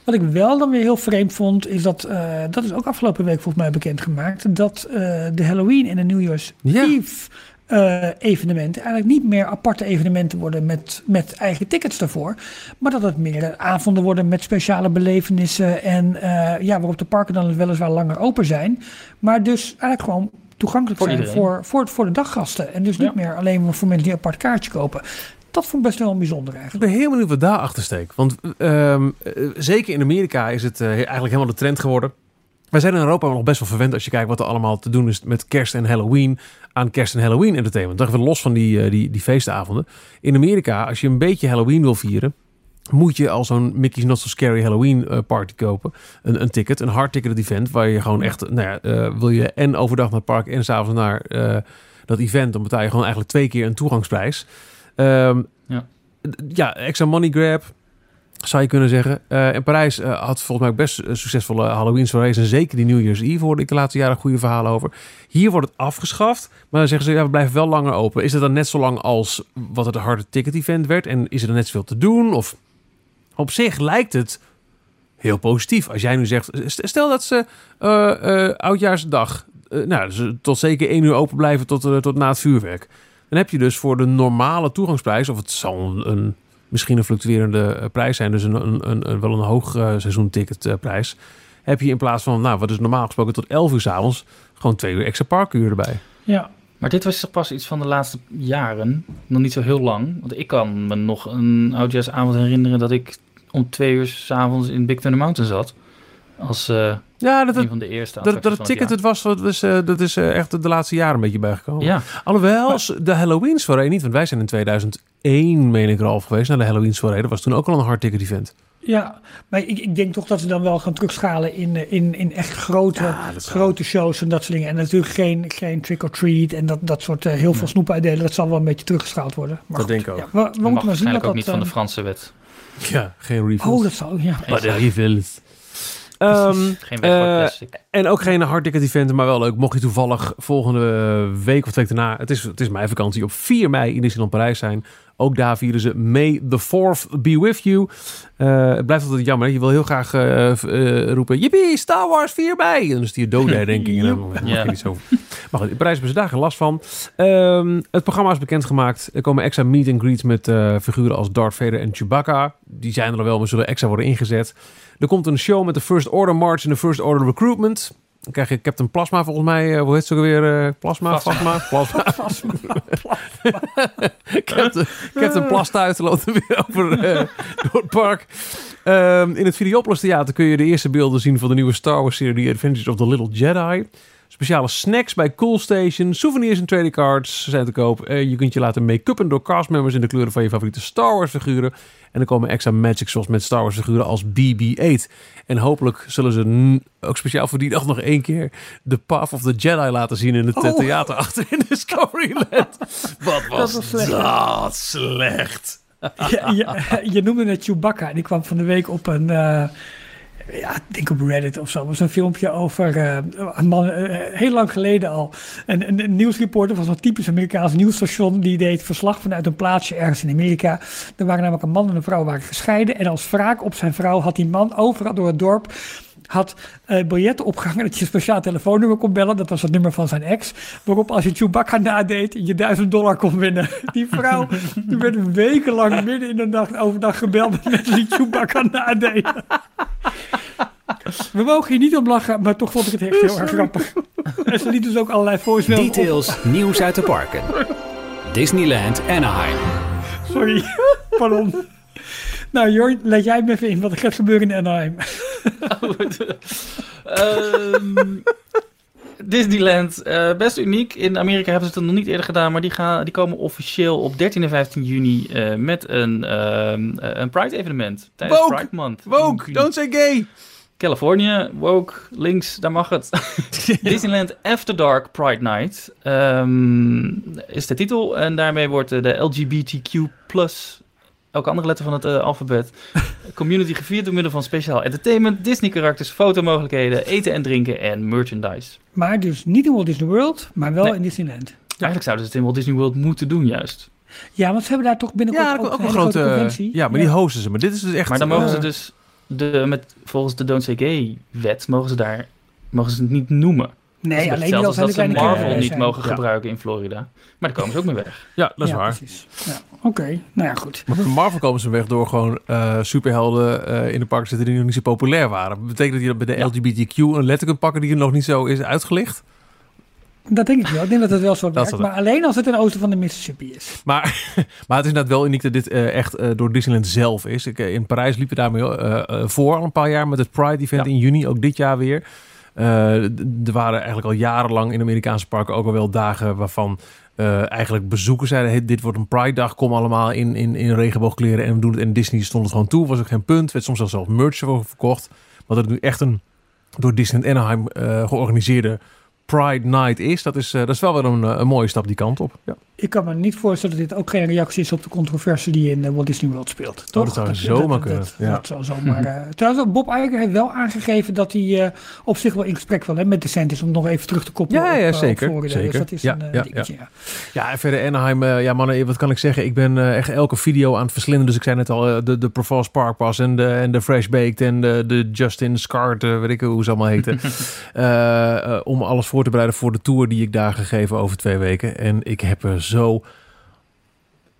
wat ik wel dan weer heel vreemd vond, is dat, uh, dat is ook afgelopen week volgens mij bekendgemaakt, dat uh, de Halloween en de New Year's ja. Eve uh, evenementen eigenlijk niet meer aparte evenementen worden met, met eigen tickets daarvoor. Maar dat het meer avonden worden met speciale belevenissen en ja, waarop de parken dan weliswaar langer open zijn. Maar dus eigenlijk gewoon toegankelijk voor zijn voor, voor, voor de daggasten. En dus niet meer alleen voor mensen die een apart kaartje kopen dat vond ik best wel bijzonder eigenlijk. Ik ben heel benieuwd wat daar achter steekt. Want ehm, eh, zeker in Amerika is het uh, eigenlijk helemaal de trend geworden. Wij zijn in Europa nog best wel verwend als je kijkt wat er allemaal te doen is met kerst en Halloween. Aan kerst en Halloween entertainment. Dan we los van die, uh, die, die feestavonden. In Amerika, als je een beetje Halloween wil vieren, moet je al zo'n Mickey's Not So Scary Halloween party kopen. Een, een ticket, een hard ticket event. Waar je gewoon echt, nou ja, wil je en overdag naar het park en s'avonds naar dat event. Dan betaal je gewoon eigenlijk twee keer een toegangsprijs. Um, ja. ja, extra money grab, zou je kunnen zeggen. Uh, en Parijs uh, had volgens mij ook best uh, succesvolle Halloween soirées. En zeker die New Year's Eve hoorde ik de laatste jaren goede verhalen over. Hier wordt het afgeschaft. Maar dan zeggen ze, ja, we blijven wel langer open. Is het dan net zo lang als wat het harde ticket event werd? En is er dan net zoveel te doen? Of op zich lijkt het heel positief. Als jij nu zegt, stel dat ze oudjaarsdag... nou, dus tot zeker één uur open blijven tot, tot na het vuurwerk. Dan heb je dus voor de normale toegangsprijs, of het zal een, misschien een fluctuerende eh, prijs zijn, dus een, een, een wel een hoog uh, seizoenticketprijs, heb je in plaats van, nou, wat is normaal gesproken tot 11 uur s avonds, gewoon twee uur extra parkuur erbij. Ja. Maar dit was toch pas iets van de laatste jaren, nog niet zo heel lang. Want ik kan me nog een oudjaarsavond herinneren dat ik om twee uur s'avonds in Big Thunder Mountain zat. Als uh, ja, dat, een van de eerste Dat, dat het ticket het was, dat is, uh, dat is uh, echt de laatste jaren een beetje bijgekomen. Ja. Alhoewel, maar, de Halloween soirée niet. Want wij zijn in 2001, meen ik er al geweest, naar de Halloween soirée. Dat was toen ook al een hard ticket event. Ja, maar ik, ik denk toch dat ze dan wel gaan terugschalen in, in, in echt grote, ja, grote shows en dat soort dingen. En natuurlijk geen, geen trick-or-treat en dat, dat soort uh, heel veel snoep uitdelen. Dat zal wel een beetje teruggeschaald worden. Maar dat denk ik ook. Ja, we, we moeten maar zien dat ook dat, niet van de Franse wet. Ja, geen refills. Oh, dat zou, ja. Maar de refills. Um, geen weg uh. En ook geen hard ticket event, maar wel leuk. Mocht je toevallig volgende week of twee daarna, het is, het is mijn vakantie, op 4 mei in Disneyland Parijs zijn. Ook daar vieren ze May the 4th be with you. Uh, het blijft altijd jammer. Je wil heel graag uh, uh, roepen, yippie, Star Wars 4 mei. En dan is die doodherdenking. en dan *laughs* ja. niet. Maar goed, in Parijs hebben ze daar geen last van. Um, het programma is bekendgemaakt. Er komen extra meet and greets met figuren als Darth Vader en Chewbacca. Die zijn er wel, maar zullen extra worden ingezet. Er komt een show met de First Order March en de First Order Recruitment. Dan krijg je Captain Plasma volgens mij. Uh, hoe heet ze ook weer? Uh, plasma? Plasma? Plasma. *laughs* Plasma. plasma. *laughs* Captain, Captain Plastuit loopt er weer over uh, door het park. Um, in het Videopolis Theater kun je de eerste beelden zien van de nieuwe Star Wars serie The Adventures of the Little Jedi. Speciale snacks bij Cool Station. Souvenirs en trading cards zijn te koop. Uh, je kunt je laten make-uppen door castmembers in de kleuren van je favoriete Star Wars figuren. En er komen extra magic zoals met Star Wars figuren als BB-8. En hopelijk zullen ze ook speciaal voor die dag nog één keer de Path of the Jedi laten zien in het oh. theater achter in Discoveryland. *laughs* Wat was dat, slecht. dat slecht. Ja, je, je, noemde het Chewbacca. Die kwam van de week op een... Uh, ja, ik denk op Reddit of zo, was een filmpje over uh, een man, uh, heel lang geleden al. Een nieuwsreporter van zo'n typisch Amerikaans nieuwsstation, die deed verslag vanuit een plaatsje ergens in Amerika. Er waren namelijk een man en een vrouw waren gescheiden. En als wraak op zijn vrouw had die man overal door het dorp had uh, biljetten opgehangen dat je een speciaal telefoonnummer kon bellen. Dat was het nummer van zijn ex. Waarop als je Chewbacca nadeed, je duizend dollar kon winnen. *laughs* Die vrouw die werd wekenlang midden in de nacht overdag gebeld *laughs* met mensen die Chewbacca nadeden. We mogen hier niet om lachen, maar toch vond ik het echt heel erg grappig. En ze lieten dus ook allerlei voicemails Details, nieuws uit de parken. Disneyland Anaheim. Sorry, *laughs* pardon. Nou, Jorn, let jij me even in wat er gaat gebeuren in Anaheim. *laughs* um, Disneyland, eh, best uniek. In Amerika hebben ze het nog niet eerder gedaan, maar die, gaan, die komen officieel op 13 en 15 juni eh, met een, ehm, eh, een Pride-evenement. Tijdens Woke! Pride Month. Woke, In don't say gay! Californië, woke, links, daar mag het. *laughs* Disneyland After Dark Pride Night ehm, is de titel. En daarmee wordt de LGBTQ+, elke andere letter van het eh, alfabet, *laughs* community gevierd door middel van speciaal entertainment, Disney-karakters, fotomogelijkheden, eten en drinken en merchandise. Maar dus niet in Walt Disney World, maar wel Nee. in Disneyland. Eigenlijk zouden ze het in Walt Disney World moeten doen, juist. Ja, want ze hebben daar toch binnenkort Ja, ook, ook, een een hele grote... conventie. ja, maar die hosten ze. Maar dit is dus echt... Maar dan mogen eh, ze dus, de, met, volgens de Don't Say Gay-wet, mogen ze daar mogen ze het niet noemen. Nee, alleen als zijn dat de ze kleine Marvel niet zijn. mogen Ja. gebruiken in Florida. Maar daar komen ze ook mee weg. Ja, dat is ja, waar. Ja, Oké, nou ja, goed. Maar voor Marvel komen ze weg door gewoon eh, superhelden eh, in de park zitten die nog niet zo populair waren. Betekent dat je dat bij de Ja. LGBTQ een letter kunt pakken die er nog niet zo is uitgelicht? Dat denk ik wel. Ik denk dat het wel zo werkt. is Maar alleen als het ten oosten van de Mississippi is. Maar, *laughs* maar het is inderdaad wel uniek dat dit eh, echt door Disneyland zelf is. Ik, in Parijs liepen daarmee voor al een paar jaar met het Pride Event Ja. in juni, ook dit jaar weer. Eh, er waren eigenlijk al jarenlang in Amerikaanse parken ook al wel dagen waarvan eh, eigenlijk bezoekers zeiden: dit wordt een Pride dag, kom allemaal in, in, in regenboogkleren en we doen het. En Disney stond het gewoon toe, was ook geen punt. werd soms zelfs merch voor verkocht. Maar dat nu echt een door Disneyland Anaheim eh, georganiseerde Pride Night is, dat is, eh, dat is wel weer een, eh, een mooie stap die kant op. Ja. Ik kan me niet voorstellen dat dit ook geen reactie is op de controverse die in eh, Walt Disney World speelt. Toch? Oh, dat zou zomaar kunnen, Dat, ja. dat zou zomaar, *laughs* trouwens, Bob Iger heeft wel aangegeven dat hij op zich wel in gesprek wil hè, met de DeSantis om nog even terug te koppelen Ja, op, ja, op zeker, Florida. zeker. Dus dat is Ja, een ja, dingetje. Ja. Ja, en verder Anaheim, ja mannen, wat kan ik zeggen? Ik ben echt elke video aan het verslinden. Dus ik zei net al, de, de Provost Park Pass en de, en de Fresh Baked en de, de Justin Scart, weet ik hoe ze allemaal heten. *laughs* Om alles voor te bereiden voor de tour die ik daar gegeven over twee weken. En ik heb er zo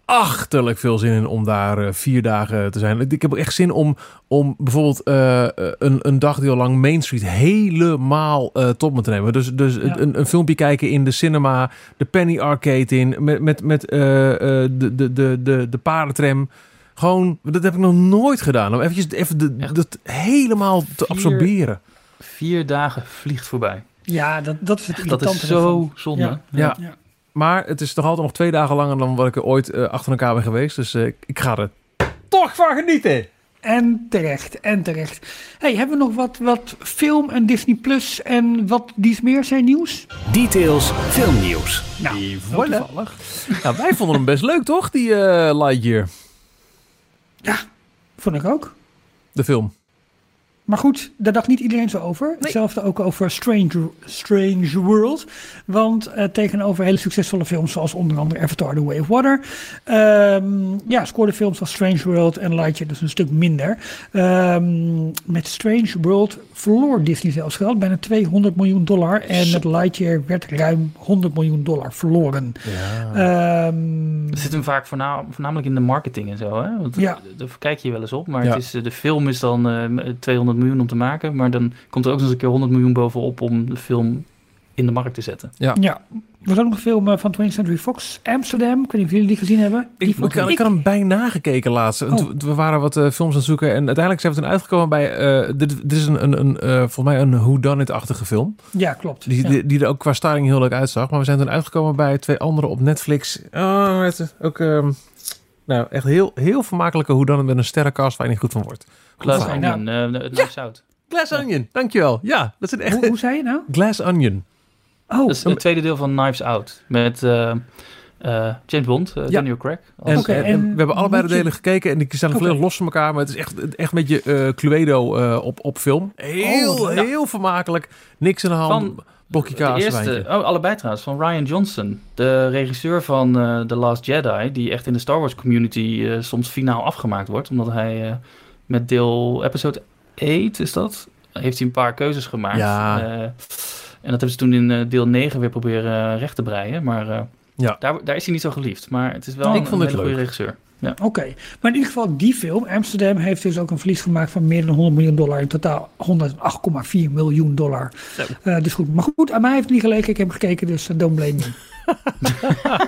achterlijk veel zin in om daar eh, vier dagen te zijn. Ik heb ook echt zin om, om bijvoorbeeld eh, een, een dagdeel lang Main Street helemaal eh, tot me te nemen. Dus, dus Ja. een, een filmpje kijken in de cinema, de Penny Arcade in, met, met, met de, de, de, de, de paardentram. Gewoon, dat heb ik nog nooit gedaan. Om eventjes even de, Echt? dat helemaal te Vier- absorberen. Vier dagen vliegt voorbij. Ja, dat, dat is het Dat is zo zonde. Ja. Ja. Ja. Maar het is toch altijd nog twee dagen langer dan wat ik er ooit eh, achter elkaar ben geweest. Dus eh, ik ga er toch van genieten. En terecht, en terecht. Hey, hebben we nog wat, wat film en Disney Plus en wat dies meer zijn nieuws? Details filmnieuws. Nou, voilà. toevallig. Nou, wij vonden hem best leuk, toch? Die eh, Lightyear, Vond ik ook. de film. Maar goed, daar dacht niet iedereen zo over. Hetzelfde ook over Strange, Strange World. Want eh, tegenover hele succesvolle films zoals onder andere Avatar The Way of Water. ehm, ja, scoorden films als Strange World en Lightyear dus een stuk minder. Ehm, met Strange World verloor Disney zelfs geld. Bijna 200 miljoen dollar. En met Lightyear werd ruim 100 miljoen dollar verloren. Ja. Ehm, Het zit hem vaak voorna- voornamelijk in de marketing en zo. Hè? Want Ja. Daar kijk je wel eens op. Maar Ja. het is, eh, de film is dan eh, 200 miljoen om te maken. Maar dan komt er ook nog eens een keer 100 miljoen bovenop om de film in de markt te zetten. ja. Er was ook nog een film eh, van 20th Century Fox, Amsterdam. Ik weet niet of jullie die gezien hebben. Die Ik, ik, ik had hem bijna gekeken laatst. En Oh. We waren wat eh, films aan het zoeken. En uiteindelijk zijn we toen uitgekomen bij... eh, dit, dit is een, een, een eh, volgens mij een whodunit-achtige film. Ja, klopt. Die, Ja. die, die er ook qua styling heel leuk uitzag. Maar we zijn toen uitgekomen bij twee andere op Netflix. Oh, het ook... ehm, nou, echt heel, heel vermakelijke whodunit met een sterrencast waar je niet goed van wordt. Glass. Onion, eh, het Knives Out. Glass Onion, dankjewel. Ja, dat is echt... Hoe, hoe zei je nou? Glass Onion. Oh, Dat is het tweede deel van Knives Out. Met eh, eh, James Bond, eh, Ja. Daniel Craig. als- En, Oké, en- en we hebben allebei de je- delen gekeken en die staan Oké. volledig los van elkaar. Maar het is echt, echt een beetje eh, Cluedo eh, op, op film. Heel, Oh, ja. heel vermakelijk. Niks aan de hand. Van Bokkie de kaas, eerste, wijntje. oh, allebei trouwens, van Ryan Johnson. De regisseur van eh, The Last Jedi. Die echt in de Star Wars community eh, soms finaal afgemaakt wordt. Omdat hij eh, met deel episode 8 is dat? Heeft hij een paar keuzes gemaakt. Ja. Eh, en dat hebben ze toen in eh, deel 9 weer proberen eh, recht te breien. Maar eh, Ja. daar, daar is hij niet zo geliefd. Maar het is wel Ik een, vond een het hele goede leuk. regisseur. Ja. Oké, maar in ieder geval die film, Amsterdam, heeft dus ook een verlies gemaakt van meer dan 100 miljoen dollar. In totaal 108,4 miljoen dollar. Eh, dus goed, maar goed, aan mij heeft het niet geleken. Ik heb gekeken, dus don't blame me. *laughs*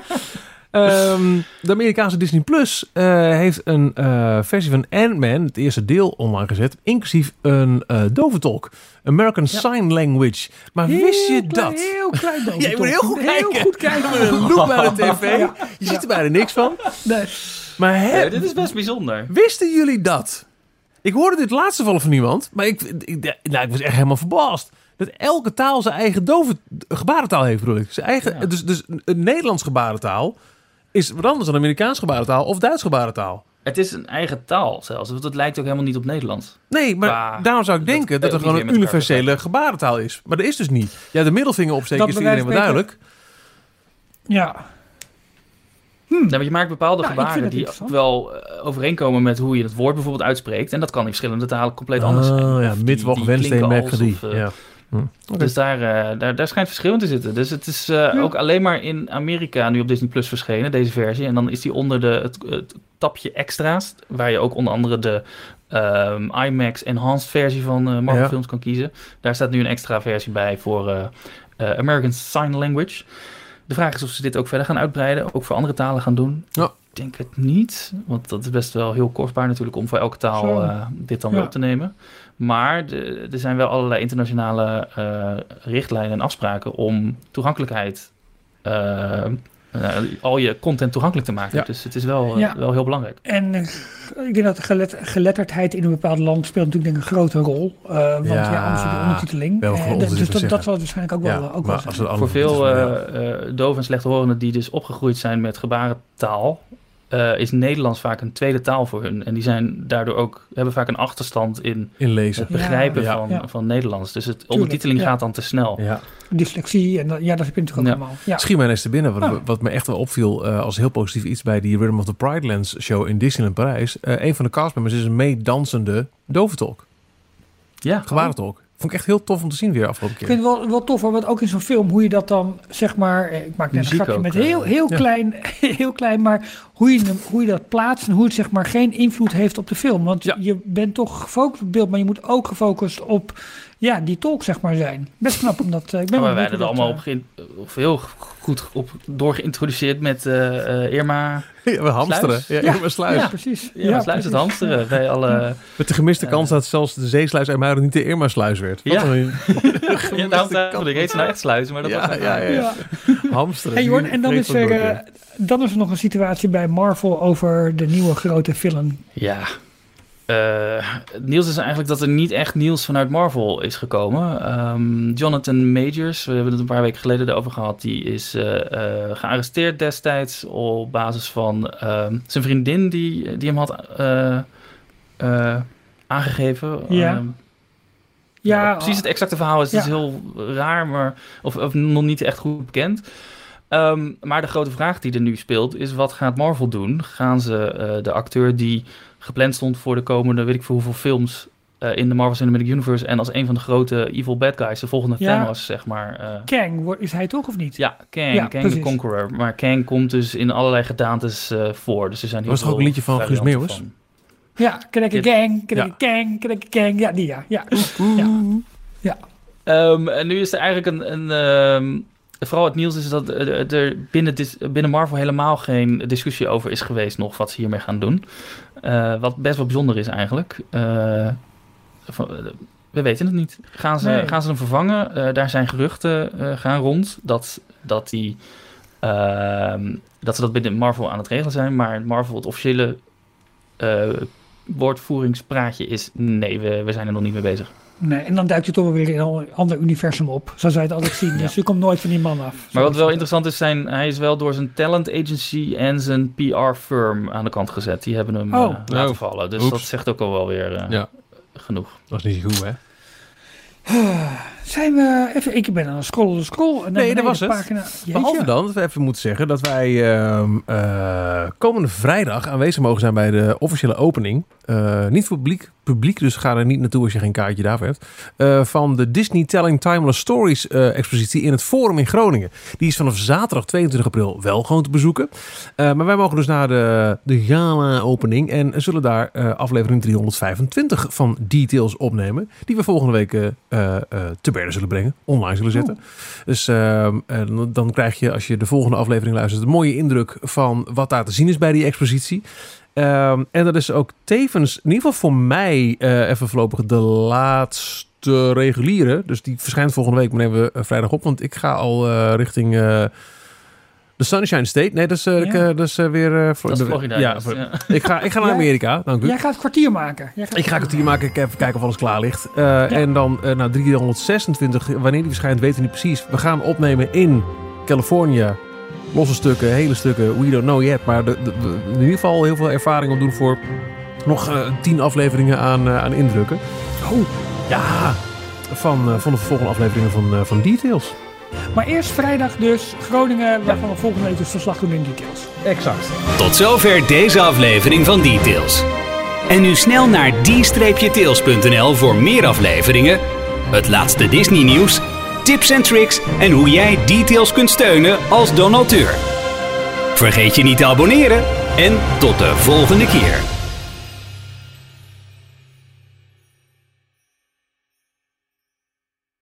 Ehm, de Amerikaanse Disney Plus eh, heeft een eh, versie van Ant-Man, het eerste deel, online gezet. Inclusief een eh doventolk. American Sign Language. Maar wist je klein- dat? Heel klein. *laughs* Ja, je moet heel goed kijken. Heel goed kijken. Met een loop bij de tv. *laughs* Je ziet er bijna niks van. Nee. Maar hè, Ja, dit is best bijzonder. wisten jullie dat? Ik hoorde dit laatste vallen van iemand, maar ik, ik, nou, ik was echt helemaal verbaasd. Dat elke taal zijn eigen dove gebarentaal heeft, bedoel ik. Zijn eigen, Ja. dus, dus een Nederlands gebarentaal is wat anders dan Amerikaans gebarentaal of Duits gebarentaal. Het is een eigen taal zelfs. want Het lijkt ook helemaal niet op Nederlands. Nee, maar daarom zou ik dat denken dat je er gewoon een universele gebarentaal is. Maar dat is dus niet. Ja, de middelvinger opsteken Dat is voor iedereen wel duidelijk. Ja. Nee, maar je maakt bepaalde Ja, gebaren die wel eh, overeenkomen met hoe je het woord bijvoorbeeld uitspreekt. En dat kan in verschillende talen compleet anders zijn. Oh ja, die- Mittwoch, die Wednesday, of, eh, Ja. Hm. Dus daar, eh, daar, daar schijnt verschil in te zitten. Dus het is eh, ook alleen maar in Amerika nu op Disney Plus verschenen, deze versie. En dan is die onder de, het, het tapje extra's, waar je ook onder andere de ehm, IMAX Enhanced versie van eh, Marvel Ja. films kan kiezen. Daar staat nu een extra versie bij voor American Sign Language. De vraag is of ze dit ook verder gaan uitbreiden, ook voor andere talen gaan doen. Ja. Ik denk het niet, want dat is best wel heel kostbaar natuurlijk om voor elke taal dit dan weer op te nemen. Maar de- er zijn wel allerlei internationale eh, richtlijnen en afspraken om toegankelijkheid, eh, eh, al je content toegankelijk te maken. Ja. Dus het is wel, Ja. wel heel belangrijk. En ik denk dat gelet, geletterdheid in een bepaald land speelt natuurlijk denk ik een grote rol. Eh, want ja, Ja, anders heb je ondertiteling. dus is het dat, dat zal het waarschijnlijk ook Ja, wel, ook wel zijn. Voor veel doof en slechthorenden die dus opgegroeid zijn met gebarentaal, eh, is Nederlands vaak een tweede taal voor hun. En die zijn daardoor ook, hebben vaak een achterstand in Inlezen. het begrijpen Ja. van, Ja. van Nederlands. Dus het ondertiteling ja. gaat dan te snel. Ja. Dyslexie, en dat, ja, dat heb je natuurlijk ook allemaal. Ja. Schiet mij eens te binnen. Wat, Ah. wat me echt wel opviel eh, als heel positief iets bij die Rhythm of the Pride Lands show in Disneyland Parijs. Eh een van de castmembers is een meedansende doventolk. Ja, Gebarentolk. Vond ik echt heel tof om te zien weer afgelopen Ik keer. vind het wel, wel tof, want ook in zo'n film, hoe je dat dan, zeg maar, eh, ik maak net Muziek een grapje ook, met heel, eh, heel ja. klein, *laughs* heel klein, maar hoe je, hem- hoe je dat plaatst en hoe het zeg maar geen invloed heeft op de film. Want Ja. je bent toch gefocust op het beeld, maar je moet ook gefocust op, ja, die tolk zeg maar zijn. Best knap, omdat eh, ik ben maar wel wij werden er allemaal dat, op of heel goed op doorgeïntroduceerd met eh, eh, Irma. *laughs* Ja, we hamsteren. Sluis? Ja, Ja. ja, sluis. eh, Ja, precies. Irma Sluis het hamsteren bij alle... Met de gemiste Eh. kans dat zelfs de zeesluis IJmuiden niet de Irma-sluis werd. Wat *laughs* Ja. een Ja, daarom ik, heet ze nou echt sluizen, maar dat Ja, was ja, ja. Ja. hamsteren. Hey, Jorn, en dan is, er, eh, dan is er nog een situatie bij Marvel over de nieuwe grote film. Ja. Eh, het nieuws is eigenlijk dat er niet echt nieuws vanuit Marvel is gekomen. Ehm, Jonathan Majors, we hebben het een paar weken geleden erover gehad, die is eh, eh, gearresteerd destijds op basis van ehm, zijn vriendin die, die hem had eh, eh, aangegeven. Ja. Ehm, Ja, nou, precies het exacte verhaal is, het is Ja. heel raar, maar, of, of nog niet echt goed bekend. Maar de grote vraag die er nu speelt is: wat gaat Marvel doen? Gaan ze eh, de acteur die gepland stond voor de komende, weet ik veel hoeveel films eh, in de Marvel Cinematic Universe en als een van de grote evil bad guys, de volgende Ja. Thanos, zeg maar. eh, Kang, wordt- is hij toch of niet? ja, Kang, Ja, Kang the. Conqueror. Maar Kang komt dus in allerlei gedaantes eh, voor. Dus er zijn heel Was er ook een liedje van Guus Meeuwis? van. Ja, Dit- Gang, Gang, Krenke Gang. Ja, die ja. ja. ja. Ehm, en nu is er eigenlijk een. een ehm, vooral het nieuws is dat er er binnen, binnen Marvel helemaal geen discussie over is geweest nog wat ze hiermee gaan doen. Eh, wat best wel bijzonder is eigenlijk. Eh, eh, we weten het niet. Gaan ze, Nee. gaan ze hem vervangen? Eh, daar zijn geruchten eh, gaan rond dat, dat, die, ehm, dat ze dat binnen Marvel aan het regelen zijn. Maar Marvel, het officiële eh, woordvoeringspraatje is: nee, we, we zijn er nog niet mee bezig. Nee, en dan duikt je toch wel weer in een ander universum op. Zoals wij het altijd zien. Ja. Dus je komt nooit van die man af. Maar wat wel interessant is, zijn, hij is wel door zijn talent agency en zijn PR firm aan de kant gezet. Die hebben hem Oh. eh, laten Oh. vallen. Dus Oeps. dat zegt ook al wel weer eh, Ja. genoeg. Dat was niet goed, hè? *sighs* Zijn we even... Ik ben aan het scrollen, scroll. En dan Nee, dat was de het. Pagina. Behalve dan dat we even moeten zeggen dat wij ehm, eh, komende vrijdag aanwezig mogen zijn bij de officiële opening. Eh, niet voor publiek, publiek, dus ga er niet naartoe als je geen kaartje daarvoor hebt. Eh, van de Disney Telling Timeless Stories expositie in het Forum in Groningen. Die is vanaf zaterdag 22 april wel gewoon te bezoeken. Maar wij mogen dus naar de, de gala-opening en zullen daar aflevering 325 van Details opnemen. Die we volgende week te Berden zullen brengen. Online zullen zetten. Dus ehm, dan krijg je, als je de volgende aflevering luistert, een mooie indruk van wat daar te zien is bij die expositie. Ehm, en dat is ook tevens, in ieder geval voor mij, eh, even voorlopig de laatste reguliere. Dus die verschijnt volgende week, maar nemen we eh, vrijdag op. Want ik ga al eh, richting de Sunshine State. Nee, dat is, eh, Ja. eh, dat is eh, weer... eh, voor Dat is de- Florida. Ja, voor- ja. ik, ga, ik ga naar Amerika, dank u. Jij gaat het kwartier maken. Jij gaat Ik ga een kwartier maken, ik even kijken of alles klaar ligt. Eh, En dan uh, nou, 326, wanneer die verschijnt, weten we niet precies. We gaan opnemen in Californië. Losse stukken, hele stukken, we don't know yet. Maar de, in ieder geval heel veel ervaring opdoen voor nog eh, tien afleveringen aan, eh, aan indrukken. Oh, Ja, van, eh, van de volgende afleveringen van, eh, van Details. Maar eerst vrijdag dus Groningen, waarvan we volgende week dus verslag doen in details. Exact. Tot zover deze aflevering van Details. En nu snel naar d-tails.nl voor meer afleveringen, het laatste Disney nieuws, tips en tricks en hoe jij Details kunt steunen als donateur. Vergeet je niet te abonneren en tot de volgende keer.